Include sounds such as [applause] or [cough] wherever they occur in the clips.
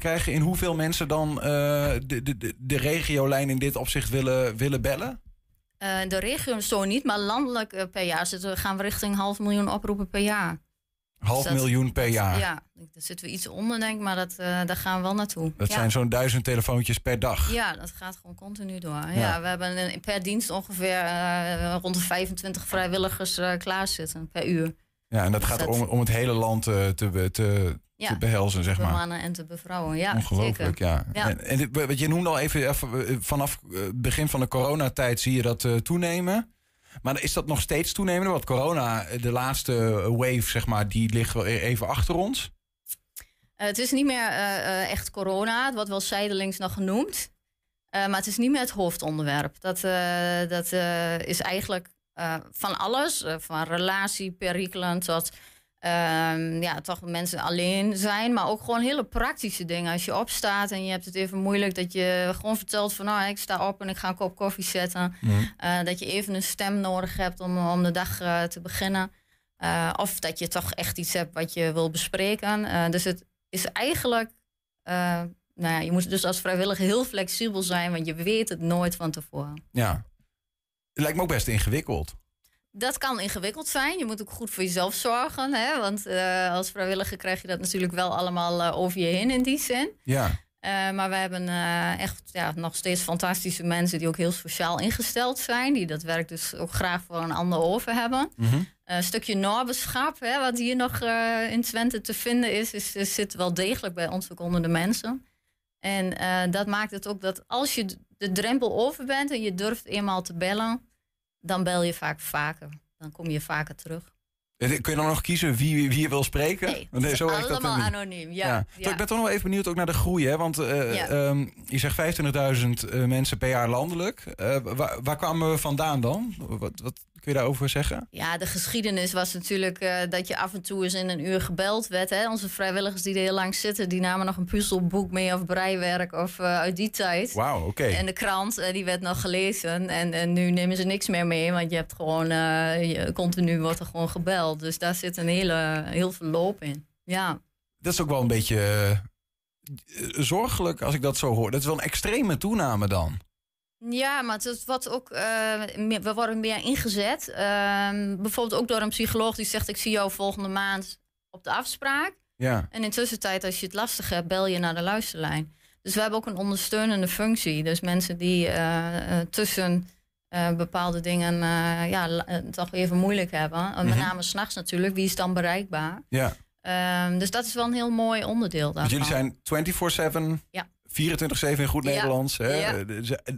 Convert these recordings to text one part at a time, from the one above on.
te krijgen in hoeveel mensen dan de, de, de regiolijn in dit opzicht willen, willen bellen? de regio zo niet, maar landelijk per jaar zitten, gaan we richting half miljoen oproepen per jaar. Half dus miljoen per jaar? Ja, daar zitten we iets onder, denk ik, maar dat, daar gaan we wel naartoe. Dat zijn zo'n duizend telefoontjes per dag? Ja, dat gaat gewoon continu door. Ja, we hebben per dienst ongeveer rond de 25 vrijwilligers klaarzitten per uur. Ja, en dat dus gaat om, om het hele land te, te, te, te behelzen, zeg maar. mannen en te bevrouwen, ja. Ongelooflijk, ja. En, en wat je noemde al even, vanaf het begin van de coronatijd zie je dat uh, toenemen. Maar is dat nog steeds toenemen? Want corona, de laatste wave, zeg maar, die ligt wel e-, even achter ons. Uh, het is niet meer uh, echt corona, het wordt wel zijdelings nog genoemd. maar het is niet meer het hoofdonderwerp. Dat, dat is eigenlijk van alles, van relatieperikelen tot Um, ja, toch mensen alleen zijn, maar ook gewoon hele praktische dingen. Als je opstaat en je hebt het even moeilijk, dat je gewoon vertelt van nou, ik sta op en ik ga een kop koffie zetten. Mhm. Eh, dat je even een stem nodig hebt om, om de dag uh, te beginnen. Uh, of dat je toch echt iets hebt wat je wil bespreken. dus het is eigenlijk, nou ja, je moet dus als vrijwilliger heel flexibel zijn, want je weet het nooit van tevoren. Ja, het lijkt me ook best ingewikkeld dat kan ingewikkeld zijn. Je moet ook goed voor jezelf zorgen. Hè? Want uh, als vrijwilliger krijg je dat natuurlijk wel allemaal uh, over je heen in die zin. Ja. Uh, maar we hebben echt ja, nog steeds fantastische mensen die ook heel sociaal ingesteld zijn. Die dat werk dus ook graag voor een ander over hebben. Mm -hmm. een stukje naberschap, hè, wat hier nog in Twente te vinden is, is, zit wel degelijk bij ons ook onder de mensen. En dat maakt het ook dat als je de drempel over bent en je durft eenmaal te bellen dan bel je vaak vaker. Dan kom je vaker terug. Kun je dan nog kiezen wie, wie je wil spreken? Nee, nee zo allemaal dat anoniem. Ja, ja. Ik ben toch nog even benieuwd ook naar de groei. Hè? Want uh, um, je zegt 25.000 uh, mensen per jaar landelijk. Uh, waar, waar, kwamen we vandaan dan? Wat, wat, Kun je daarover zeggen? Ja, de geschiedenis was natuurlijk uh, dat je af en toe eens in een uur gebeld werd. Hè? Onze vrijwilligers die er heel lang zitten, die namen nog een puzzelboek mee of breiwerk of uh, uit die tijd. Wauw, oké. En de krant, uh, die werd nog gelezen. En, en nu nemen ze niks meer mee, want je hebt gewoon, je, continu wordt er gewoon gebeld. Dus daar zit een hele, heel veel loop in. Ja. Dat is ook wel een beetje zorgelijk als ik dat zo hoor. Dat is wel een extreme toename dan. Ja, maar het wat ook, uh, we worden meer ingezet. Uh, bijvoorbeeld ook door een psycholoog die zegt: Ik zie jou volgende maand op de afspraak. Ja. En in tussentijd, als je het lastig hebt, bel je naar de luisterlijn. Dus we hebben ook een ondersteunende functie. Dus mensen die uh, tussen bepaalde dingen ja, toch even moeilijk hebben. Mm -hmm. Met name s'nachts natuurlijk, wie is dan bereikbaar? Ja. Ehm, dus dat is wel een heel mooi onderdeel daarvan. Dus jullie zijn 24-7 ja. 24-7 in goed Nederlands. Hè? Ja.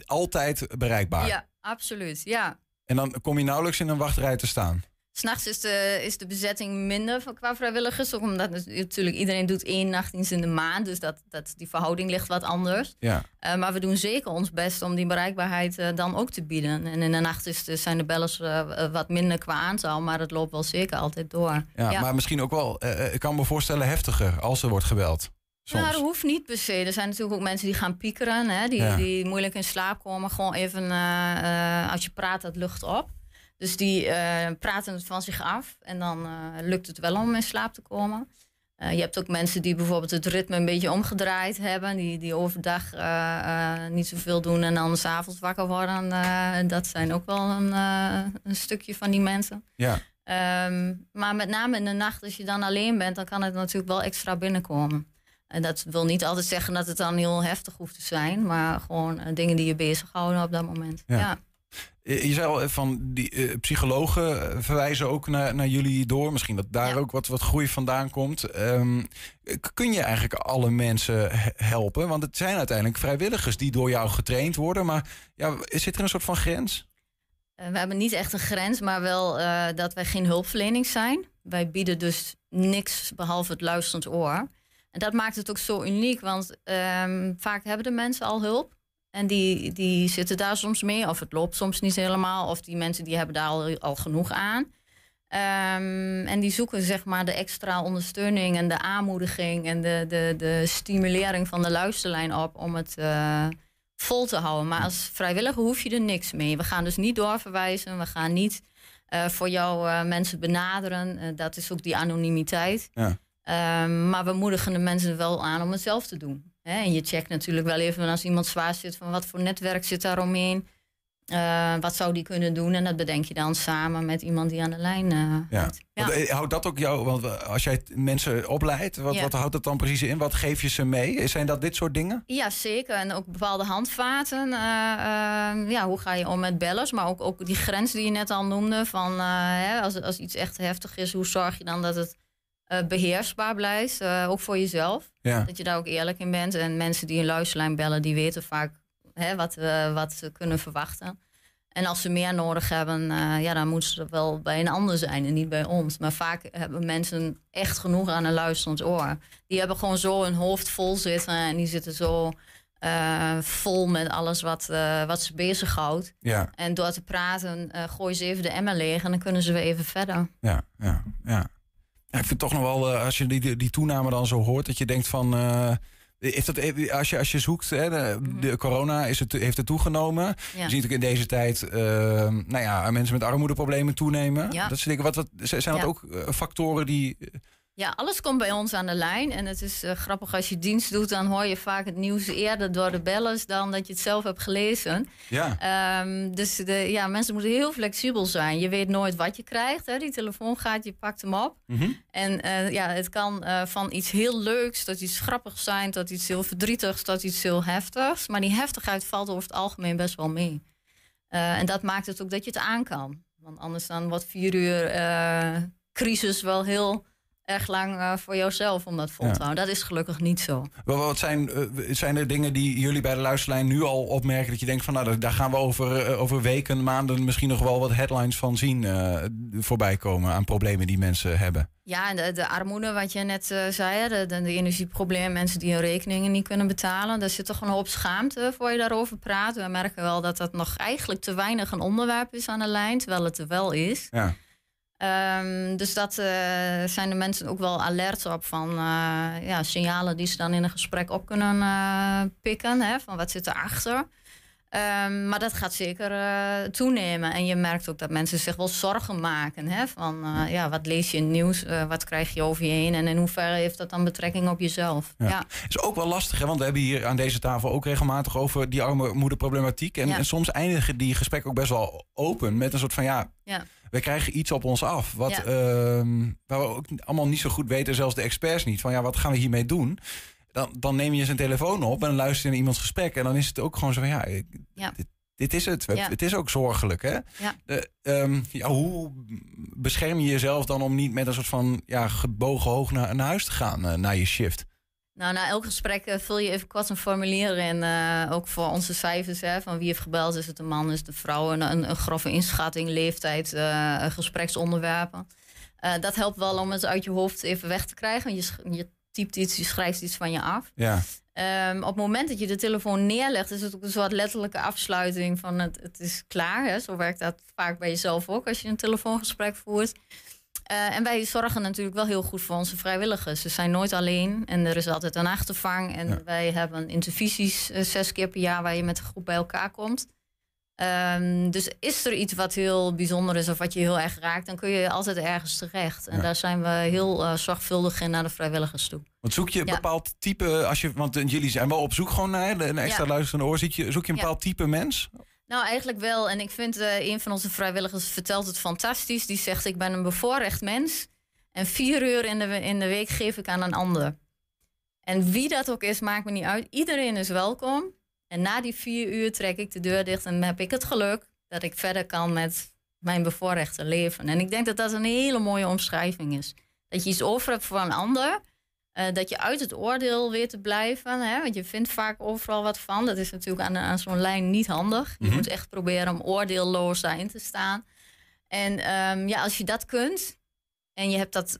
Altijd bereikbaar. Ja, absoluut. Ja. En dan kom je nauwelijks in een wachtrij te staan. S'nachts is de, is de bezetting minder qua vrijwilligers. Omdat natuurlijk iedereen doet één nachtdienst in de maand. Dus dat, dat, die verhouding ligt wat anders. Ja. Uh, maar we doen zeker ons best om die bereikbaarheid uh, dan ook te bieden. En in de nacht is zijn de bellers uh, wat minder qua aantal. Maar het loopt wel zeker altijd door. Ja, ja. maar misschien ook wel, ik kan me voorstellen, heftiger als er wordt gebeld. Ja, dat hoeft niet per se. Er zijn natuurlijk ook mensen die gaan piekeren, hè, die, die moeilijk in slaap komen. Gewoon even, uh, uh, als je praat, dat lucht op. Dus die uh, praten het van zich af en dan lukt het wel om in slaap te komen. je hebt ook mensen die bijvoorbeeld het ritme een beetje omgedraaid hebben, die, die overdag niet zoveel doen en dan s'avonds wakker worden. dat zijn ook wel een, een stukje van die mensen. Ja. Um, maar met name in de nacht, als je dan alleen bent, dan kan het natuurlijk wel extra binnenkomen. En dat wil niet altijd zeggen dat het dan heel heftig hoeft te zijn, maar gewoon uh, dingen die je bezighouden op dat moment. Ja. Je zei al van die uh, psychologen verwijzen ook naar, naar jullie door. Misschien dat daar ook wat, wat groei vandaan komt. Um, kun je eigenlijk alle mensen helpen? Want het zijn uiteindelijk vrijwilligers die door jou getraind worden. Maar ja, zit er een soort van grens? Uh, we hebben niet echt een grens, maar wel dat wij geen hulpverlening zijn. Wij bieden dus niks behalve het luisterend oor. En dat maakt het ook zo uniek, want um, vaak hebben de mensen al hulp. En die, die zitten daar soms mee, of het loopt soms niet helemaal, of die mensen die hebben daar al, al genoeg aan. Um, en die zoeken zeg maar de extra ondersteuning en de aanmoediging en de, de, de stimulering van de luisterlijn op om het uh, vol te houden. Maar als vrijwilliger hoef je er niks mee. We gaan dus niet doorverwijzen, we gaan niet uh, voor jou uh, mensen benaderen. dat is ook die anonimiteit. Ja. Ehm, maar we moedigen de mensen wel aan om het zelf te doen. Hè? En je checkt natuurlijk wel even als iemand zwaar zit van wat voor netwerk zit daar omheen. Uh, wat zou die kunnen doen? En dat bedenk je dan samen met iemand die aan de lijn uh, ja. ja. Eh, houdt dat ook jou, want als jij mensen opleidt, wat, wat houdt dat dan precies in? Wat geef je ze mee? Zijn dat dit soort dingen? Ja, zeker. En ook bepaalde handvaten. Uh, ja, hoe ga je om met bellers? Maar ook, ook die grens die je net al noemde. Van, hè, als, als iets echt heftig is, hoe zorg je dan dat het beheersbaar blijft? ook voor jezelf. Ja. Dat je daar ook eerlijk in bent. En mensen die een luisterlijn bellen, die weten vaak hè, wat, we, wat ze kunnen verwachten. En als ze meer nodig hebben, uh, ja, dan moeten ze wel bij een ander zijn en niet bij ons. Maar vaak hebben mensen echt genoeg aan een luisterend oor. Die hebben gewoon zo hun hoofd vol zitten en die zitten zo uh, vol met alles wat, uh, wat ze bezighoudt. Ja. En door te praten gooien ze even de emmer leeg en dan kunnen ze weer even verder. Ja, ja, ja. Ik vind toch nog wel, als je die, die toename dan zo hoort, dat je denkt van heeft dat, als, je, als je zoekt, hè, de, mhm. corona is het, heeft het toegenomen. Ja. Je ziet ook in deze tijd uh, nou ja, mensen met armoedeproblemen toenemen. Ja. Dat soort dingen. Wat, wat, zijn dat ook eh, factoren die ja, alles komt bij ons aan de lijn. En het is uh, grappig als je dienst doet, dan hoor je vaak het nieuws eerder door de bellers dan dat je het zelf hebt gelezen. Ja. Um, dus de, ja, mensen moeten heel flexibel zijn. Je weet nooit wat je krijgt. Hè. Die telefoon gaat, je pakt hem op. Mm -hmm. En uh, ja, het kan uh, van iets heel leuks tot iets grappigs zijn, tot iets heel verdrietigs, tot iets heel heftigs. Maar die heftigheid valt over het algemeen best wel mee. en dat maakt het ook dat je het aan kan. Want anders dan wat vier uur crisis wel heel erg lang uh, voor jouzelf om dat vol te houden. Dat is gelukkig niet zo. Wat zijn, uh, zijn er dingen die jullie bij de luisterlijn nu al opmerken... dat je denkt van nou, daar gaan we over, uh, over weken, maanden... misschien nog wel wat headlines van zien voorbij komen... aan problemen die mensen hebben? Ja, de, de armoede, wat je net zei, de, de, de energieproblemen... mensen die hun rekeningen niet kunnen betalen... daar zit toch een hoop schaamte voor je daarover praat. We merken wel dat dat nog eigenlijk te weinig een onderwerp is aan de lijn... terwijl het er wel is. Ja. Um, dus dat uh, zijn de mensen ook wel alert op van uh, ja, signalen die ze dan in een gesprek op kunnen uh, pikken. Hè, van wat zit erachter. Um, maar dat gaat zeker toenemen. En je merkt ook dat mensen zich wel zorgen maken. Hè, van ja, wat lees je in het nieuws, wat krijg je over je heen en in hoeverre heeft dat dan betrekking op jezelf. Ja. ja. is ook wel lastig, hè, want we hebben hier aan deze tafel ook regelmatig over die armoedeproblematiek. En, en soms eindigen die gesprekken ook best wel open met een soort van ja. ja we krijgen iets op ons af. Wat, ehm, waar we ook allemaal niet zo goed weten, zelfs de experts niet. Van ja, wat gaan we hiermee doen? Dan, dan neem je zijn telefoon op en luister je naar iemands gesprek. En dan is het ook gewoon zo van ja, ja. Dit, dit, is het. Het is ook zorgelijk. Hè? Ja. Ehm, ja, hoe bescherm je jezelf dan om niet met een soort van ja, gebogen hoog naar, naar huis te gaan uh, na je shift? Nou, na elk gesprek uh, vul je even kort een formulier in. Uh, ook voor onze cijfers, hè, van wie heeft gebeld. Is het een man, is het een vrouw? Een, een, een grove inschatting, leeftijd, uh, gespreksonderwerpen. dat helpt wel om het uit je hoofd even weg te krijgen. Je, je typt iets, je schrijft iets van je af. Ja. Um, op het moment dat je de telefoon neerlegt, is het ook een soort letterlijke afsluiting van het, het is klaar. Hè? Zo werkt dat vaak bij jezelf ook als je een telefoongesprek voert. Uh, en wij zorgen natuurlijk wel heel goed voor onze vrijwilligers. Ze zijn nooit alleen en er is altijd een achtervang. En wij hebben intervisies uh, zes keer per jaar waar je met een groep bij elkaar komt. Um, dus is er iets wat heel bijzonder is of wat je heel erg raakt, dan kun je altijd ergens terecht. En daar zijn we heel uh, zorgvuldig in naar de vrijwilligers toe. Want zoek je een bepaald type, als je, want jullie zijn wel op zoek gewoon naar een extra luisterende oor, zoek je, zoek je een bepaald type mens? Nou, eigenlijk wel. En ik vind uh, een van onze vrijwilligers vertelt het fantastisch. Die zegt: Ik ben een bevoorrecht mens. En vier uur in de, in de week geef ik aan een ander. En wie dat ook is, maakt me niet uit. Iedereen is welkom. En na die vier uur trek ik de deur dicht en heb ik het geluk dat ik verder kan met mijn bevoorrechte leven. En ik denk dat dat een hele mooie omschrijving is. Dat je iets over hebt voor een ander. Uh, dat je uit het oordeel weer te blijven. Hè? Want je vindt vaak overal wat van. Dat is natuurlijk aan, aan zo'n lijn niet handig. Je mhm. moet echt proberen om oordeelloos daarin te staan. En um, ja, als je dat kunt en je hebt dat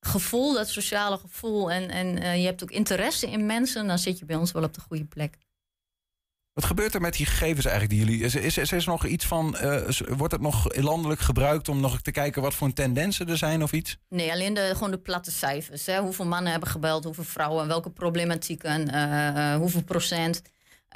gevoel, dat sociale gevoel, en, en uh, je hebt ook interesse in mensen, dan zit je bij ons wel op de goede plek. Wat gebeurt er met die gegevens eigenlijk die jullie... Is, is, is, is nog iets van... Uh, wordt het nog landelijk gebruikt om nog te kijken wat voor tendensen er zijn of iets? Nee, alleen de, gewoon de platte cijfers. Hè? Hoeveel mannen hebben gebeld, hoeveel vrouwen, welke problematieken, uh, hoeveel procent.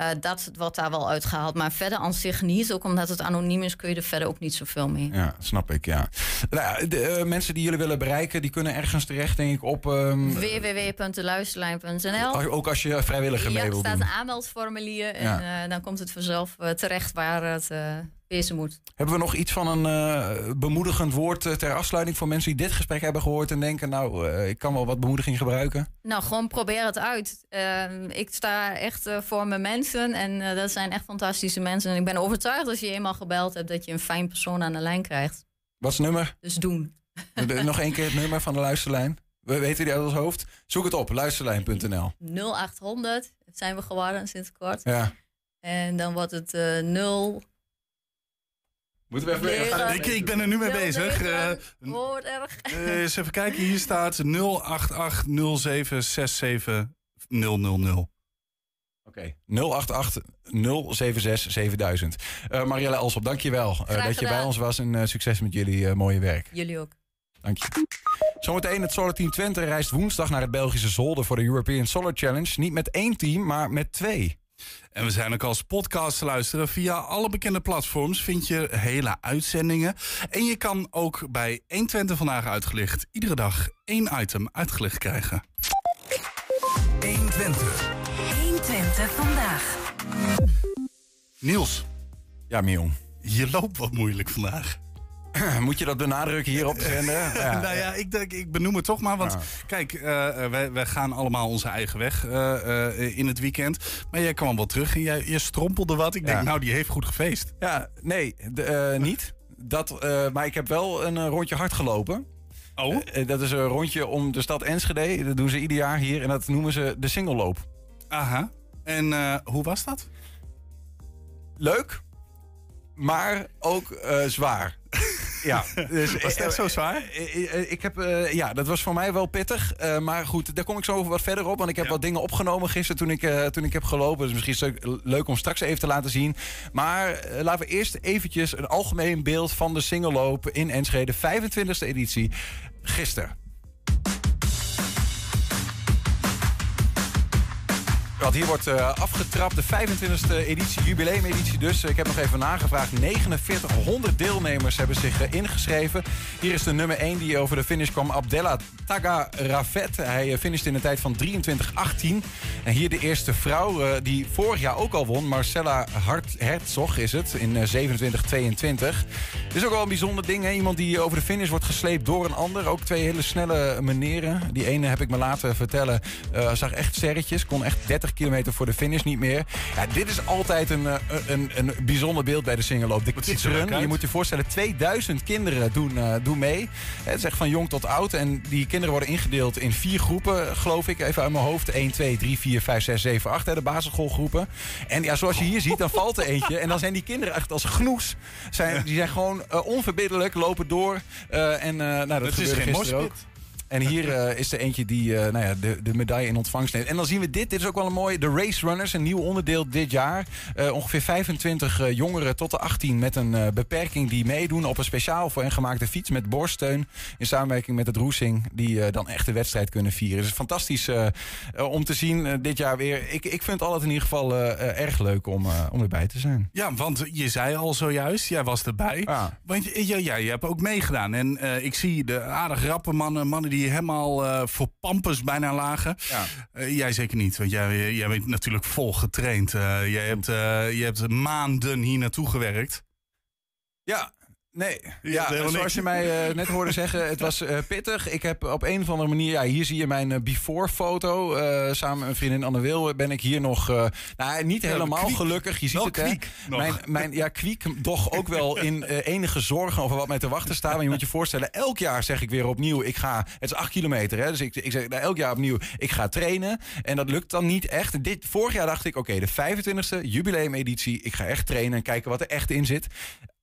Uh, dat wordt daar wel uitgehaald. Maar verder aan zich niet. Ook omdat het anoniem is, kun je er verder ook niet zoveel mee. Ja, snap ik, ja. Nou, de uh, mensen die jullie willen bereiken, die kunnen ergens terecht, denk ik, op... Um... www.deluisterlijn.nl Ook als je vrijwilliger ja, mee wil doen. Ja, er staat een aanmeldformulier. En ja. uh, dan komt het vanzelf terecht waar het wezen moet. Hebben we nog iets van een bemoedigend woord ter afsluiting... voor mensen die dit gesprek hebben gehoord en denken... nou, ik kan wel wat bemoediging gebruiken? Nou, gewoon probeer het uit. Ik sta echt voor mijn mensen en dat zijn echt fantastische mensen. En ik ben overtuigd als je eenmaal gebeld hebt... dat je een fijn persoon aan de lijn krijgt. Wat is het nummer? Dus doen. Nog één keer het nummer van de luisterlijn. We weten die uit ons hoofd. Zoek het op, luisterlijn.nl. 0800, dat zijn we geworden sinds kort. Ja. En dan wordt het uh, 0... Moeten we even... Gaan... Ik, ik ben er nu mee bezig. Uh, Woord erg. Uh, eens even kijken, hier staat 0880767 000. Oké, okay. 088-076-7000. Uh, Marielle Alsop, dankjewel uh, dat je bij ons was en uh, succes met jullie mooie werk. Jullie ook. Dank je. Zometeen het Solar Team Twente reist woensdag naar het Belgische Zolder voor de European Solar Challenge. Niet met één team, maar met twee. En we zijn ook als podcast te luisteren. Via alle bekende platforms vind je hele uitzendingen. En je kan ook bij 120 vandaag uitgelicht iedere dag één item uitgelicht krijgen. 120. 120 vandaag. Niels. Ja, Mion. Je loopt wat moeilijk vandaag. [clears throat] Moet je dat benadrukken hier op de zender? [laughs] Ja. nou ja, ik, denk, ik benoem het toch maar. Want ja. kijk, uh, wij, wij gaan allemaal onze eigen weg uh, uh, in het weekend. Maar jij kwam wel terug en jij, je strompelde wat. Ik denk, nou, die heeft goed gefeest. Ja, nee, niet. Dat, maar ik heb wel een rondje hard gelopen. Oh? dat is een rondje om de stad Enschede. Dat doen ze ieder jaar hier. En dat noemen ze de singelloop. Aha. En hoe was dat? Leuk. Maar ook zwaar. [laughs] Ja, [laughs] dus, was het echt zo zwaar? Ik heb, uh, ja, dat was voor mij wel pittig. Uh, maar goed, daar kom ik zo wat verder op. Want ik heb ja. wat dingen opgenomen gisteren toen ik, uh, toen ik heb gelopen. Dus misschien is het leuk om straks even te laten zien. Maar laten we eerst eventjes een algemeen beeld van de singelloop in Enschede. 25e editie. Gisteren. Want hier wordt uh, afgetrapt, de 25e editie, jubileumeditie dus. Ik heb nog even nagevraagd. 4900 deelnemers hebben zich uh, ingeschreven. Hier is de nummer 1 die over de finish kwam, Abdella Tagarafet. Hij uh, in een tijd van 23-18. En hier de eerste vrouw die vorig jaar ook al won. Marcella Hart Herzog is het, in 27-22. Dit is ook wel een bijzonder ding. Hè? Iemand die over de finish wordt gesleept door een ander. Ook twee hele snelle meneren. Die ene heb ik me laten vertellen, zag echt sterretjes. Kon echt 30 kilometer voor de finish niet meer. Ja, dit is altijd een, een, een bijzonder beeld bij de singeloop. De Kids Run. Je moet je voorstellen, 2000 kinderen doen, uh, doen mee. Het is echt van jong tot oud. En die kinderen worden ingedeeld in vier groepen, geloof ik. Even uit mijn hoofd. 1, 2, 3, 4, 5, 6, 7, 8. Hè, de basisschoolgroepen. En ja, zoals je hier ziet, dan [laughs] valt er eentje. En dan zijn die kinderen echt als genoes. Zijn, die zijn gewoon uh, onverbiddelijk, lopen door. Uh, en nou, dat, dat is geen gisteren. En hier uh, is er eentje die uh, nou ja, de, de medaille in ontvangst neemt. En dan zien we dit. Dit is ook wel een mooi. De Race Runners, een nieuw onderdeel dit jaar. Uh, ongeveer 25 jongeren tot de 18 met een beperking die meedoen op een speciaal voor hen gemaakte fiets met borststeun. In samenwerking met het Roesing. Die dan echt de wedstrijd kunnen vieren. Dus fantastisch om te zien dit jaar weer. Ik, ik vind het altijd in ieder geval erg leuk om, om erbij te zijn. Ja, want je zei al zojuist, jij was erbij. Ah. Want ja, ja, je hebt ook meegedaan. En ik zie de aardig rappe mannen, mannen die helemaal uh, voor pampers bijna lagen. Ja. Uh, jij zeker niet, want jij, jij bent natuurlijk vol getraind. Jij hebt, je hebt maanden hier naartoe gewerkt. Ja, Nee, ja, zoals je mij uh, net hoorde zeggen, het was uh, pittig. Ik heb op een of andere manier, ja, hier zie je mijn uh, before-foto. samen met mijn vriendin Anne Wil ben ik hier nog, nou, niet helemaal gelukkig. Je ziet het, hè. Mijn, mijn, ja, kwiek, toch ook wel [laughs] in enige zorgen over wat mij te wachten staat. Maar je moet je voorstellen, elk jaar zeg ik weer opnieuw, ik ga, het is acht kilometer, hè. Dus ik, ik zeg nou, elk jaar opnieuw, ik ga trainen. En dat lukt dan niet echt. Dit, vorig jaar dacht ik, oké, okay, de 25e jubileumeditie, ik ga echt trainen en kijken wat er echt in zit.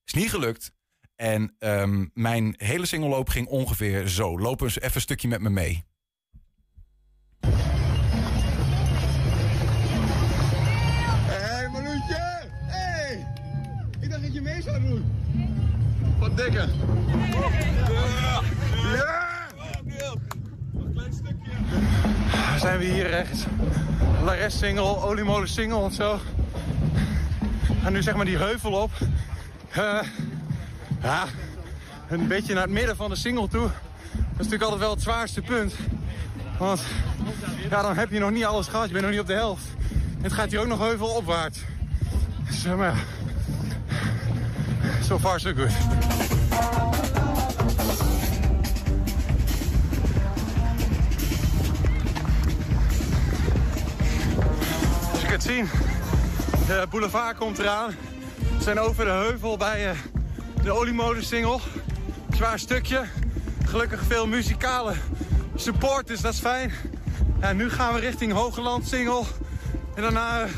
Is niet gelukt. En um, mijn hele singelloop ging ongeveer zo. Loop eens even een stukje met me mee. Hey Maloetje! Hey! Ik dacht dat je mee zou doen. Wat dikker. Ja! Ja! Nog een klein stukje. Zijn we hier rechts? Lares single, oliemolen single en zo. ga nu zeg maar die heuvel op. Eh, ja, een beetje naar het midden van de single toe. Dat is natuurlijk altijd wel het zwaarste punt. Want ja, dan heb je nog niet alles gehad. Je bent nog niet op de helft. Het gaat hier ook nog heuvel opwaarts. Dus uh, maar. So far so good. Als je kunt zien, de boulevard komt eraan. We zijn over de heuvel bij uh, de oliemodensingel. Zwaar stukje. Gelukkig veel muzikale support, dus dat is fijn. Ja, nu gaan we richting Hogeland Singel. En daarna uh,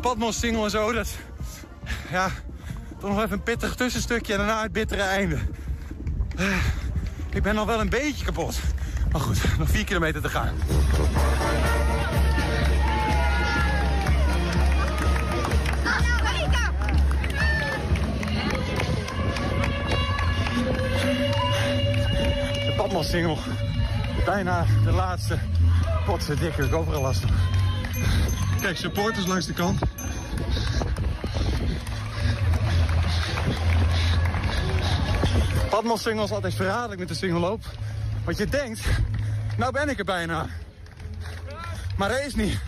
Patmos Singel en zo. Dat, ja, toch nog even een pittig tussenstukje en daarna het bittere einde. Uh, ik ben al wel een beetje kapot. Maar goed, nog vier kilometer te gaan. Singel. Bijna de laatste. Potse dikke, ik overal last van. Kijk, supporters langs de kant. Single is altijd verraderlijk met de singelloop. Want je denkt, nou ben ik er bijna. Maar dat is niet.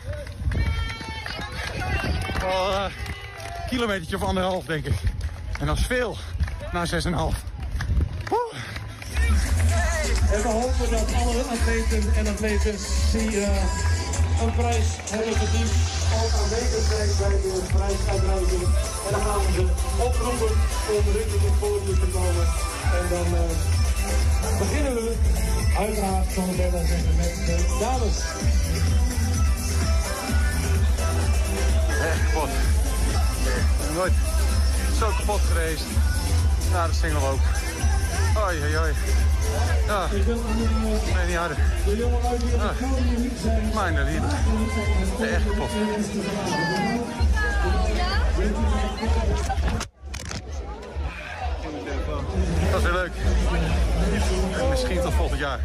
Al uh, een kilometertje of anderhalf, denk ik. En dat is veel na 6,5. En we hopen dat alle atleten en atletes die uh, een prijs hebben verdiend ook aanwezig zijn bij de prijsuitreiking. En dan gaan we ze oproepen om richting het podium te komen. En dan uh, beginnen we uiteraard, zoals Bella zeggen, met de dames. Echt kapot. Nooit zo kapot geweest. Na de single ook. Oi, oi, oi. Ja, nee, niet harder. Ah, mijn liefde. Echt kapot. Dat is weer leuk. En misschien tot volgend jaar.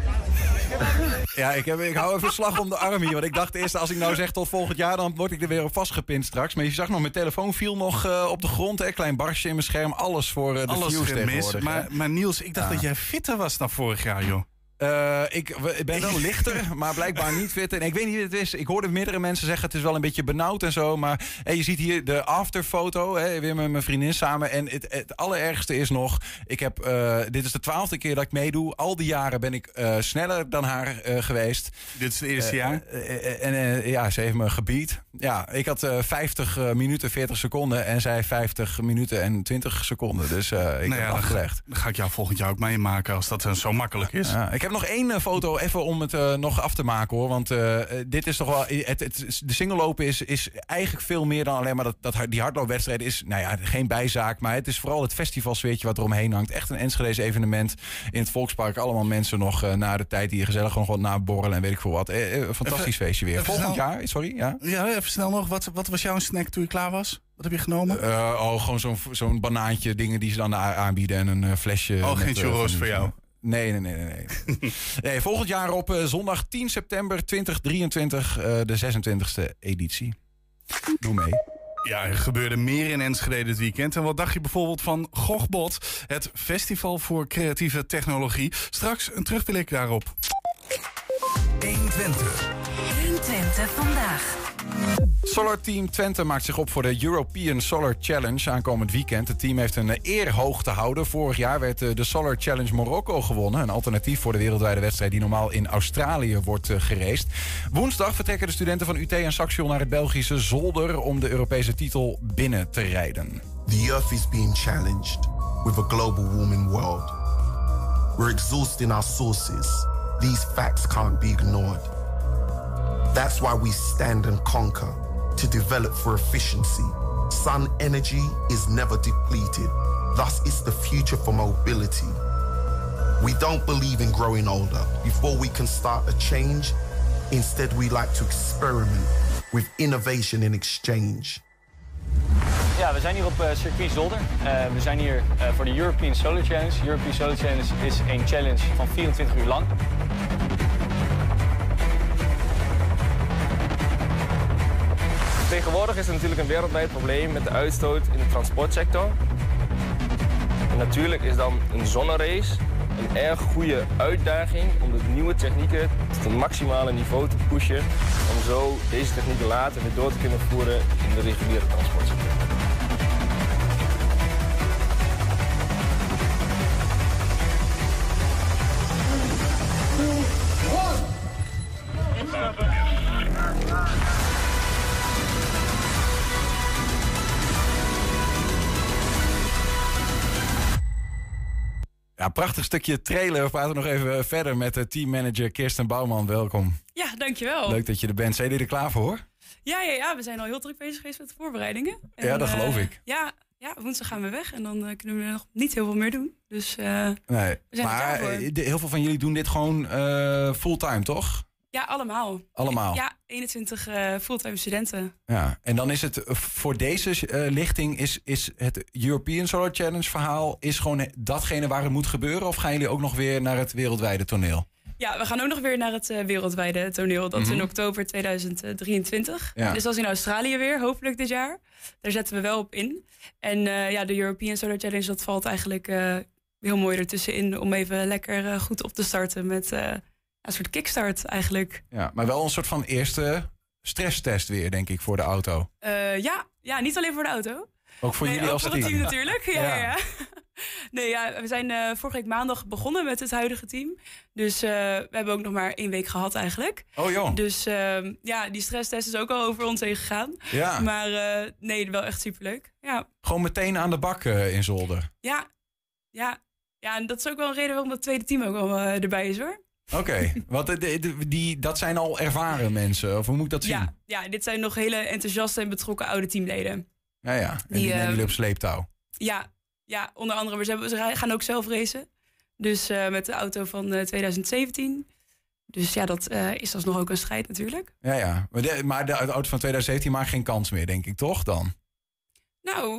Ja, ik, heb, ik hou even slag om de arm hier. Want ik dacht eerst, als ik nou zeg tot volgend jaar, dan word ik er weer op vastgepind straks. Maar je zag nog, mijn telefoon viel nog uh, op de grond. Een klein barstje in mijn scherm. Alles voor uh, de Alles views. Maar, maar Niels, ik dacht Ja. dat jij fitter was dan vorig jaar, joh. Uh, ik, ik ben wel lichter, [laughs] maar blijkbaar niet fit. En ik weet niet wat het is. Ik hoorde meerdere mensen zeggen het is wel een beetje benauwd en zo. Maar hey, je ziet hier de afterfoto. Hè, weer met mijn vriendin samen. En het, het allerergste is nog... Ik heb, uh, dit is de twaalfde keer dat ik meedoe. Al die jaren ben ik uh, sneller dan haar geweest. Dit is het eerste jaar. En ja, ze heeft me gebied. Ja, ik had uh, 50 uh, minuten 40 seconden en zij 50 minuten en 20 seconden. Dus uh, ik nou heb ja, dan, afgelegd. Dan ga ik jou volgend jaar ook meemaken als dat zo makkelijk is. Ja, ik heb nog één foto even om het uh, nog af te maken hoor. Want dit is toch wel. Het, het, de singellopen is, is eigenlijk veel meer dan alleen maar dat, dat die hardloopwedstrijd is. Nou ja, geen bijzaak. Maar het is vooral het festivalsfeertje wat eromheen hangt. Echt een Enschede's evenement in het Volkspark. Allemaal mensen nog na de tijd die gezellig nog wat naborrelen en weet ik veel wat. Eh, eh, fantastisch Even- feestje weer. Volgend jaar, sorry. Ja. Ja, even snel nog. Wat, wat was jouw snack toen je klaar was? Wat heb je genomen? Uh, oh, gewoon zo'n zo'n banaantje, dingen die ze dan aanbieden en een uh, flesje. Oh, geen met, uh, churros voor jou? Nee, nee, nee, nee. Nee, [laughs] nee volgend jaar op uh, zondag 10 september 2023, uh, de 26e editie. Doe mee. Ja, er gebeurde meer in Enschede dit weekend. En wat dacht je bijvoorbeeld van Gogbot, het festival voor creatieve technologie? Straks een terugblik daarop. 120. 120 vandaag. Solar Team Twente maakt zich op voor de European Solar Challenge aankomend weekend. Het team heeft een eh, eer hoog te houden. Vorig jaar werd eh, de Solar Challenge Marokko gewonnen. Een alternatief voor de wereldwijde wedstrijd die normaal in Australië wordt uh, gereest. Woensdag vertrekken de studenten van UT en Saxion naar het Belgische Zolder om de Europese titel binnen te rijden. The Earth is being challenged with a global warming world. We're exhausting our sources. These facts can't be ignored. That's why we stand and conquer to develop for efficiency. Sun energy is never depleted. Thus, it's the future for mobility. We don't believe in growing older. Before we can start a change, instead, we like to experiment with innovation in exchange. Ja, we zijn hier op uh, circuit Zolder. Uh, we zijn hier uh, de European Solar Challenge. European Solar Challenge is een challenge van 24 uur lang. Tegenwoordig is er natuurlijk een wereldwijd probleem met de uitstoot in de transportsector. En natuurlijk is dan een zonnerace een erg goede uitdaging om de nieuwe technieken tot een maximale niveau te pushen. Om zo deze technieken later weer door te kunnen voeren in de reguliere transportsector. Ja, prachtig stukje trailer. We praten nog even verder met de teammanager Kirsten Bouwman. Welkom. Ja, dankjewel. Leuk dat je er bent. Zijn jullie er klaar voor? Ja, ja, ja, we zijn al heel druk bezig geweest met de voorbereidingen. Ja, dat eh, geloof ik. Ja, ja, woensdag gaan we weg en dan eh, kunnen we nog niet heel veel meer doen. Dus eh, Nee. Maar eh, heel veel van jullie doen dit gewoon eh, fulltime, toch? Ja, allemaal. Allemaal? Ja, 21 eh, fulltime studenten. Ja. En dan is het eh, voor deze eh, lichting is, is het European Solar Challenge verhaal is gewoon datgene waar het moet gebeuren? Of gaan jullie ook nog weer naar het wereldwijde toneel? Ja, we gaan ook nog weer naar het wereldwijde toneel. Dat is in Mhm. oktober 2023. Ja. Dus dat is in Australië weer, hopelijk dit jaar. Daar zetten we wel op in. En ja, de European Solar Challenge, dat valt eigenlijk heel mooi ertussenin... om even lekker goed op te starten met een soort kickstart eigenlijk. Ja, maar wel een soort van eerste stresstest weer, denk ik, voor de auto. Eh, ja, ja, niet alleen voor de auto. Ook voor nee, jullie ook als voor het team. team natuurlijk. Ja, Ja. ja. [laughs] Nee, ja, we zijn eh, vorige week maandag begonnen met het huidige team. Dus eh, we hebben ook nog maar één week gehad eigenlijk. Oh joh. Dus ehm, ja, die stresstest is ook al over ons heen gegaan. Ja. Maar nee, wel echt superleuk. Ja, Gewoon meteen aan de bak in Zolder. ja, ja. Ja, en dat is ook wel een reden waarom het tweede team ook eh, erbij is hoor. Oké, de- die, dat zijn al ervaren mensen, of hoe moet ik dat zien? Ja, ja, dit zijn nog hele enthousiaste en betrokken oude teamleden. ja. ja. En die, Die, nemen eh, jullie op sleeptouw. Ja, ja onder andere. Maar ze, hebben, ze rij- gaan ook zelf racen. Dus eh, met de auto van eh, 2017. Dus ja, dat eh, is alsnog ook een strijd natuurlijk. Ja, ja. Maar de, maar de auto van 2017 maakt geen kans meer, denk ik, toch dan? Nou,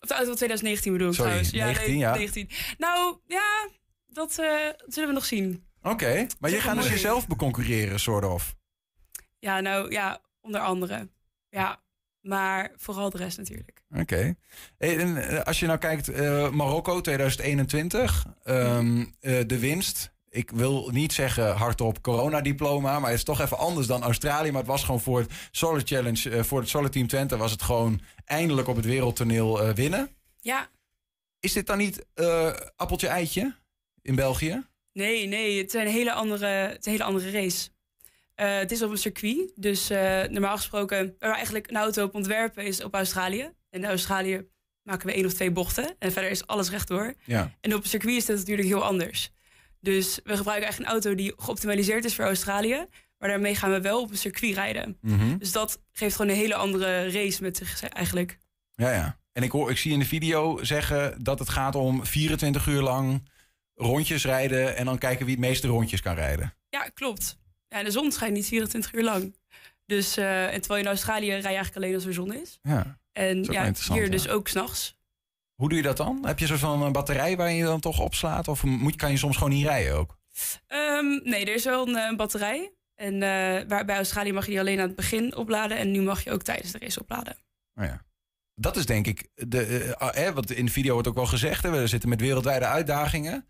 of de auto van 2019 bedoel ik Sorry, trouwens. 19, ja. 19. Nou, ja, dat eh, zullen we nog zien. Oké, maar je gaat dus jezelf beconcurreren, soort of. Ja, nou ja, onder andere. Ja, maar vooral de rest natuurlijk. Oké. En, eh, als je nou kijkt, eh, Marokko 2021, ehm, eh, de winst. Ik wil niet zeggen hardop coronadiploma, maar het is toch even anders dan Australië. Maar het was gewoon voor het Solar Challenge, voor het Solar Team Twente, was het gewoon eindelijk op het wereldtoneel winnen. Ja, Is dit dan niet eh, appeltje eitje in België? Nee, nee, het is een hele andere, het een hele andere race. Eh, het is op een circuit, dus eh, normaal gesproken, waar we eigenlijk een auto op ontwerpen is op Australië. En in Australië maken we één of twee bochten en verder is alles rechtdoor. Ja. En op een circuit is dat natuurlijk heel anders. Dus we gebruiken eigenlijk een auto die geoptimaliseerd is voor Australië. Maar daarmee gaan we wel op een circuit rijden. Mhm. Dus dat geeft gewoon een hele andere race met zich eigenlijk. Ja, ja. En ik, hoor, ik zie in de video zeggen dat het gaat om 24 uur lang rondjes rijden en dan kijken wie het meeste rondjes kan rijden. Ja, klopt. Ja, de zon schijnt niet 24 uur lang. Dus, eh, en terwijl je in Australië rij je eigenlijk alleen als er zon is. Ja. En is ja, hier ja. dus ook s'nachts. Hoe doe je dat dan? Heb je zo van een batterij waar je dan toch opslaat? Of moet, kan je soms gewoon niet rijden ook? Ehm, nee, er is wel een, eh, een batterij. En waar, bij Australië mag je die alleen aan het begin opladen. En nu mag je ook tijdens de race opladen. Oh ja. Dat is denk ik, de, eh, wat in de video wordt ook wel gezegd. Hè, we zitten met wereldwijde uitdagingen.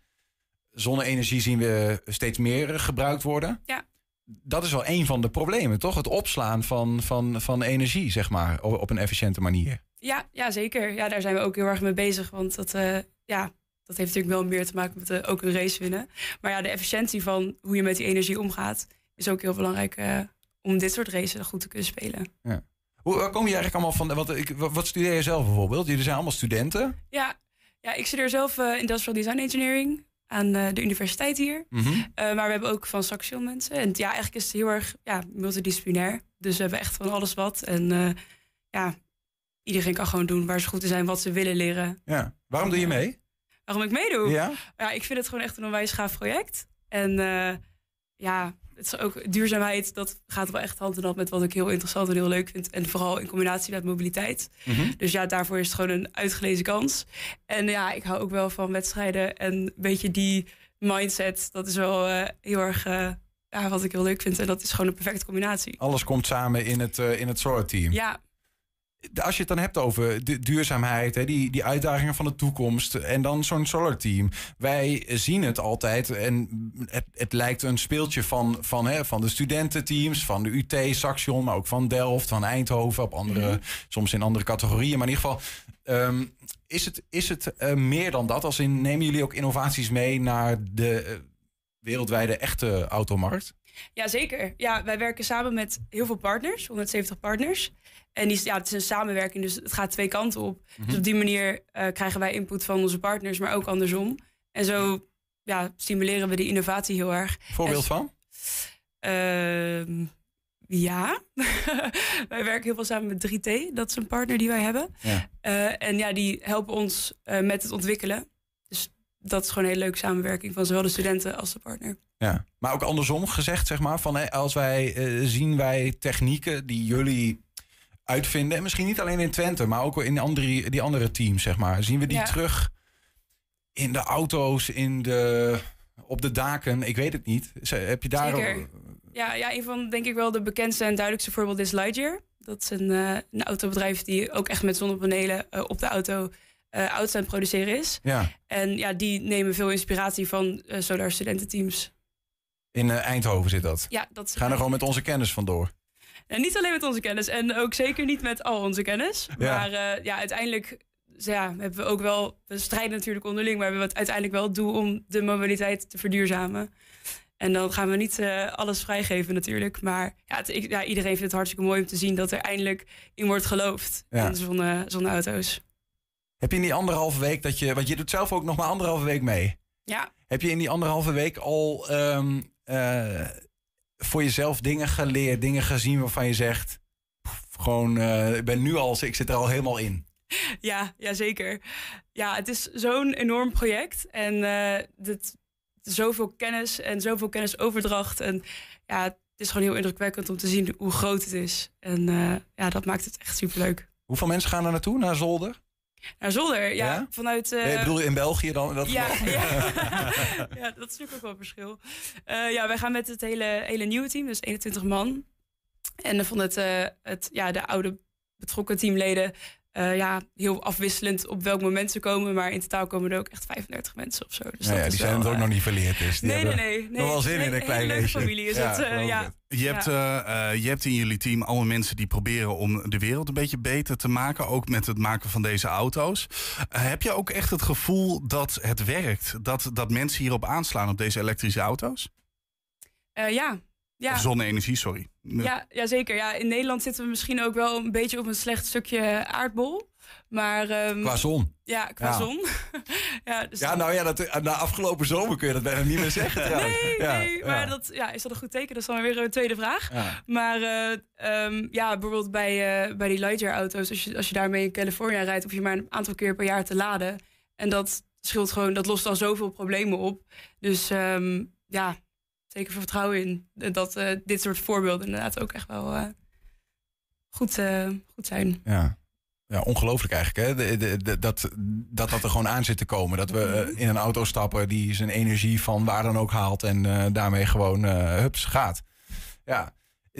Zonne-energie zien we steeds meer gebruikt worden. Ja. Dat is wel een van de problemen, toch? Het opslaan van, van, van energie, zeg maar, op, een efficiënte manier. Ja, ja, zeker. Ja, daar zijn we ook heel erg mee bezig. Want dat, eh, ja, dat heeft natuurlijk wel meer te maken met eh, ook een race winnen. Maar ja, de efficiëntie van hoe je met die energie omgaat... is ook heel belangrijk eh, om dit soort races goed te kunnen spelen. Ja. Hoe waar kom je eigenlijk allemaal van? Wat, ik, wat studeer je zelf bijvoorbeeld? Jullie zijn allemaal studenten. Ja, ja ik studeer zelf Industrial Design Engineering aan eh, de universiteit hier. Mhm. Eh, maar we hebben ook van Saxion mensen. En ja, eigenlijk is het heel erg ja, multidisciplinair. Dus we hebben echt van alles wat. En eh, ja, iedereen kan gewoon doen waar ze goed in zijn, wat ze willen leren. Ja. Waarom doe je mee? Waarom ik meedoe? Ja? Ja, ik vind het gewoon echt een onwijs gaaf project. En ja, het is ook duurzaamheid, dat gaat wel echt hand in hand met wat ik heel interessant en heel leuk vind. En vooral in combinatie met mobiliteit. Mhm. Dus ja, daarvoor is het gewoon een uitgelezen kans. En ja, ik hou ook wel van wedstrijden en een beetje die mindset. Dat is wel eh, heel erg eh, ja, wat ik heel leuk vind. En dat is gewoon een perfecte combinatie. Alles komt samen in het, eh, in het SOAR-team. Ja, als je het dan hebt over de duurzaamheid, hè, die, die uitdagingen van de toekomst en dan zo'n solar team. Wij zien het altijd en het, het lijkt een speeltje van, van, hè, van de studententeams, van de UT, Saxion, maar ook van Delft, van Eindhoven, op andere, Mhm. soms in andere categorieën. Maar in ieder geval, ehm, is het, is het eh, meer dan dat? Als in, nemen jullie ook innovaties mee naar de eh, wereldwijde echte automarkt? Ja, zeker. Ja, wij werken samen met heel veel partners, 170 partners. En die, ja, het is een samenwerking, dus het gaat twee kanten op. Mhm. Dus op die manier eh, krijgen wij input van onze partners, maar ook andersom. En zo ja, stimuleren we die innovatie heel erg. Voorbeeld En- van? Ehm, ja, [laughs] wij werken heel veel samen met 3T. Dat is een partner die wij hebben. Ja. Eh, en ja, die helpen ons eh, met het ontwikkelen. Dus dat is gewoon een hele leuke samenwerking van zowel de studenten als de partner. Ja, maar ook andersom gezegd, zeg maar, van als wij zien wij technieken die jullie uitvinden, en misschien niet alleen in Twente, maar ook in andere, die andere teams, zeg maar, zien we die Ja. terug in de auto's, in de, op de daken, ik weet het niet. Heb je daar Zeker. Ja, ja, een van denk ik wel de bekendste en duidelijkste voorbeelden is Lightyear. Dat is een, eh, een autobedrijf die ook echt met zonnepanelen eh, op de auto eh auto's aan het produceren is. Ja, En ja, die nemen veel inspiratie van solar studententeams. in Eindhoven zit dat. Ja, dat is Gaan er gewoon met onze kennis vandoor. En niet alleen met onze kennis en ook zeker niet met al onze kennis. Ja. Maar eh, ja, uiteindelijk ja, hebben we ook wel, we strijden natuurlijk onderling, maar we hebben uiteindelijk wel het doel om de mobiliteit te verduurzamen. En dan gaan we niet eh, alles vrijgeven natuurlijk. Maar ja, het- ik- ja, iedereen vindt het hartstikke mooi om te zien dat er eindelijk in wordt geloofd Ja. in zonne, zonneauto's. Heb je in die anderhalve week dat je, want je doet zelf ook nog maar anderhalve week mee. Ja, Heb je in die anderhalve week al ehm, eh, voor jezelf dingen geleerd, dingen gezien waarvan je zegt, pff, gewoon, eh, ik ben nu al, ik zit er al helemaal in. ja, ja, zeker. Ja, het is zo'n enorm project. En eh dit, zoveel kennis en zoveel kennisoverdracht. En ja, het is gewoon heel indrukwekkend om te zien hoe groot het is. En eh, ja, dat maakt het echt superleuk. Hoeveel mensen gaan er naartoe, naar Zolder? Naar Zolder, ja, Ja? vanuit... Nee, ik bedoel in België dan? Dat ja, [laughs] ja. [laughs] ja, dat is natuurlijk ook wel een verschil. Eh, ja, wij gaan met het hele, hele nieuwe team, dus 21 man. En van het, eh, het, ja, de oude betrokken teamleden, eh, ja, heel afwisselend op welk moment ze komen. Maar in totaal komen er ook echt 35 mensen of zo. Dus Nou ja, die zijn wel, het ook eh, nog niet verleerd. Dus die Nee, nee, nee, nee. Nog wel zin Het is in een klein leesje. familie is het, eh, geloof ja. het. Je hebt, eh, eh, je hebt in jullie team allemaal mensen die proberen om de wereld een beetje beter te maken. Ook met het maken van deze auto's. Eh, heb je ook echt het gevoel dat het werkt? Dat, dat mensen hierop aanslaan op deze elektrische auto's? Eh, ja, ja. Zonne-energie, sorry. Ja, ja, zeker. Ja, in Nederland zitten we misschien ook wel een beetje op een slecht stukje aardbol. Maar, ehm, Qua zon. Ja, qua Ja. zon. [laughs] ja, dus Ja, nou ja, dat, na afgelopen zomer kun je dat bijna niet meer zeggen trouwens. Nee, ja, nee, ja. maar dat, ja, is dat een goed teken? Dat is dan weer een tweede vraag. Ja. Maar eh, ehm, ja, bijvoorbeeld bij, eh, bij die Lightyear-auto's, als je, als je daarmee in California rijdt, hoef je maar een aantal keer per jaar te laden. En dat scheelt gewoon, dat lost al zoveel problemen op. Dus ehm, ja, zeker veel vertrouwen in dat eh, dit soort voorbeelden inderdaad ook echt wel eh, goed, eh, goed zijn. Ja. Ja, ongelooflijk eigenlijk. Hè? De, de, de- dat, dat dat er gewoon aan zit te komen. Dat we eh, in een auto stappen die zijn energie van waar dan ook haalt. En eh, daarmee gewoon eh, hups gaat. Ja.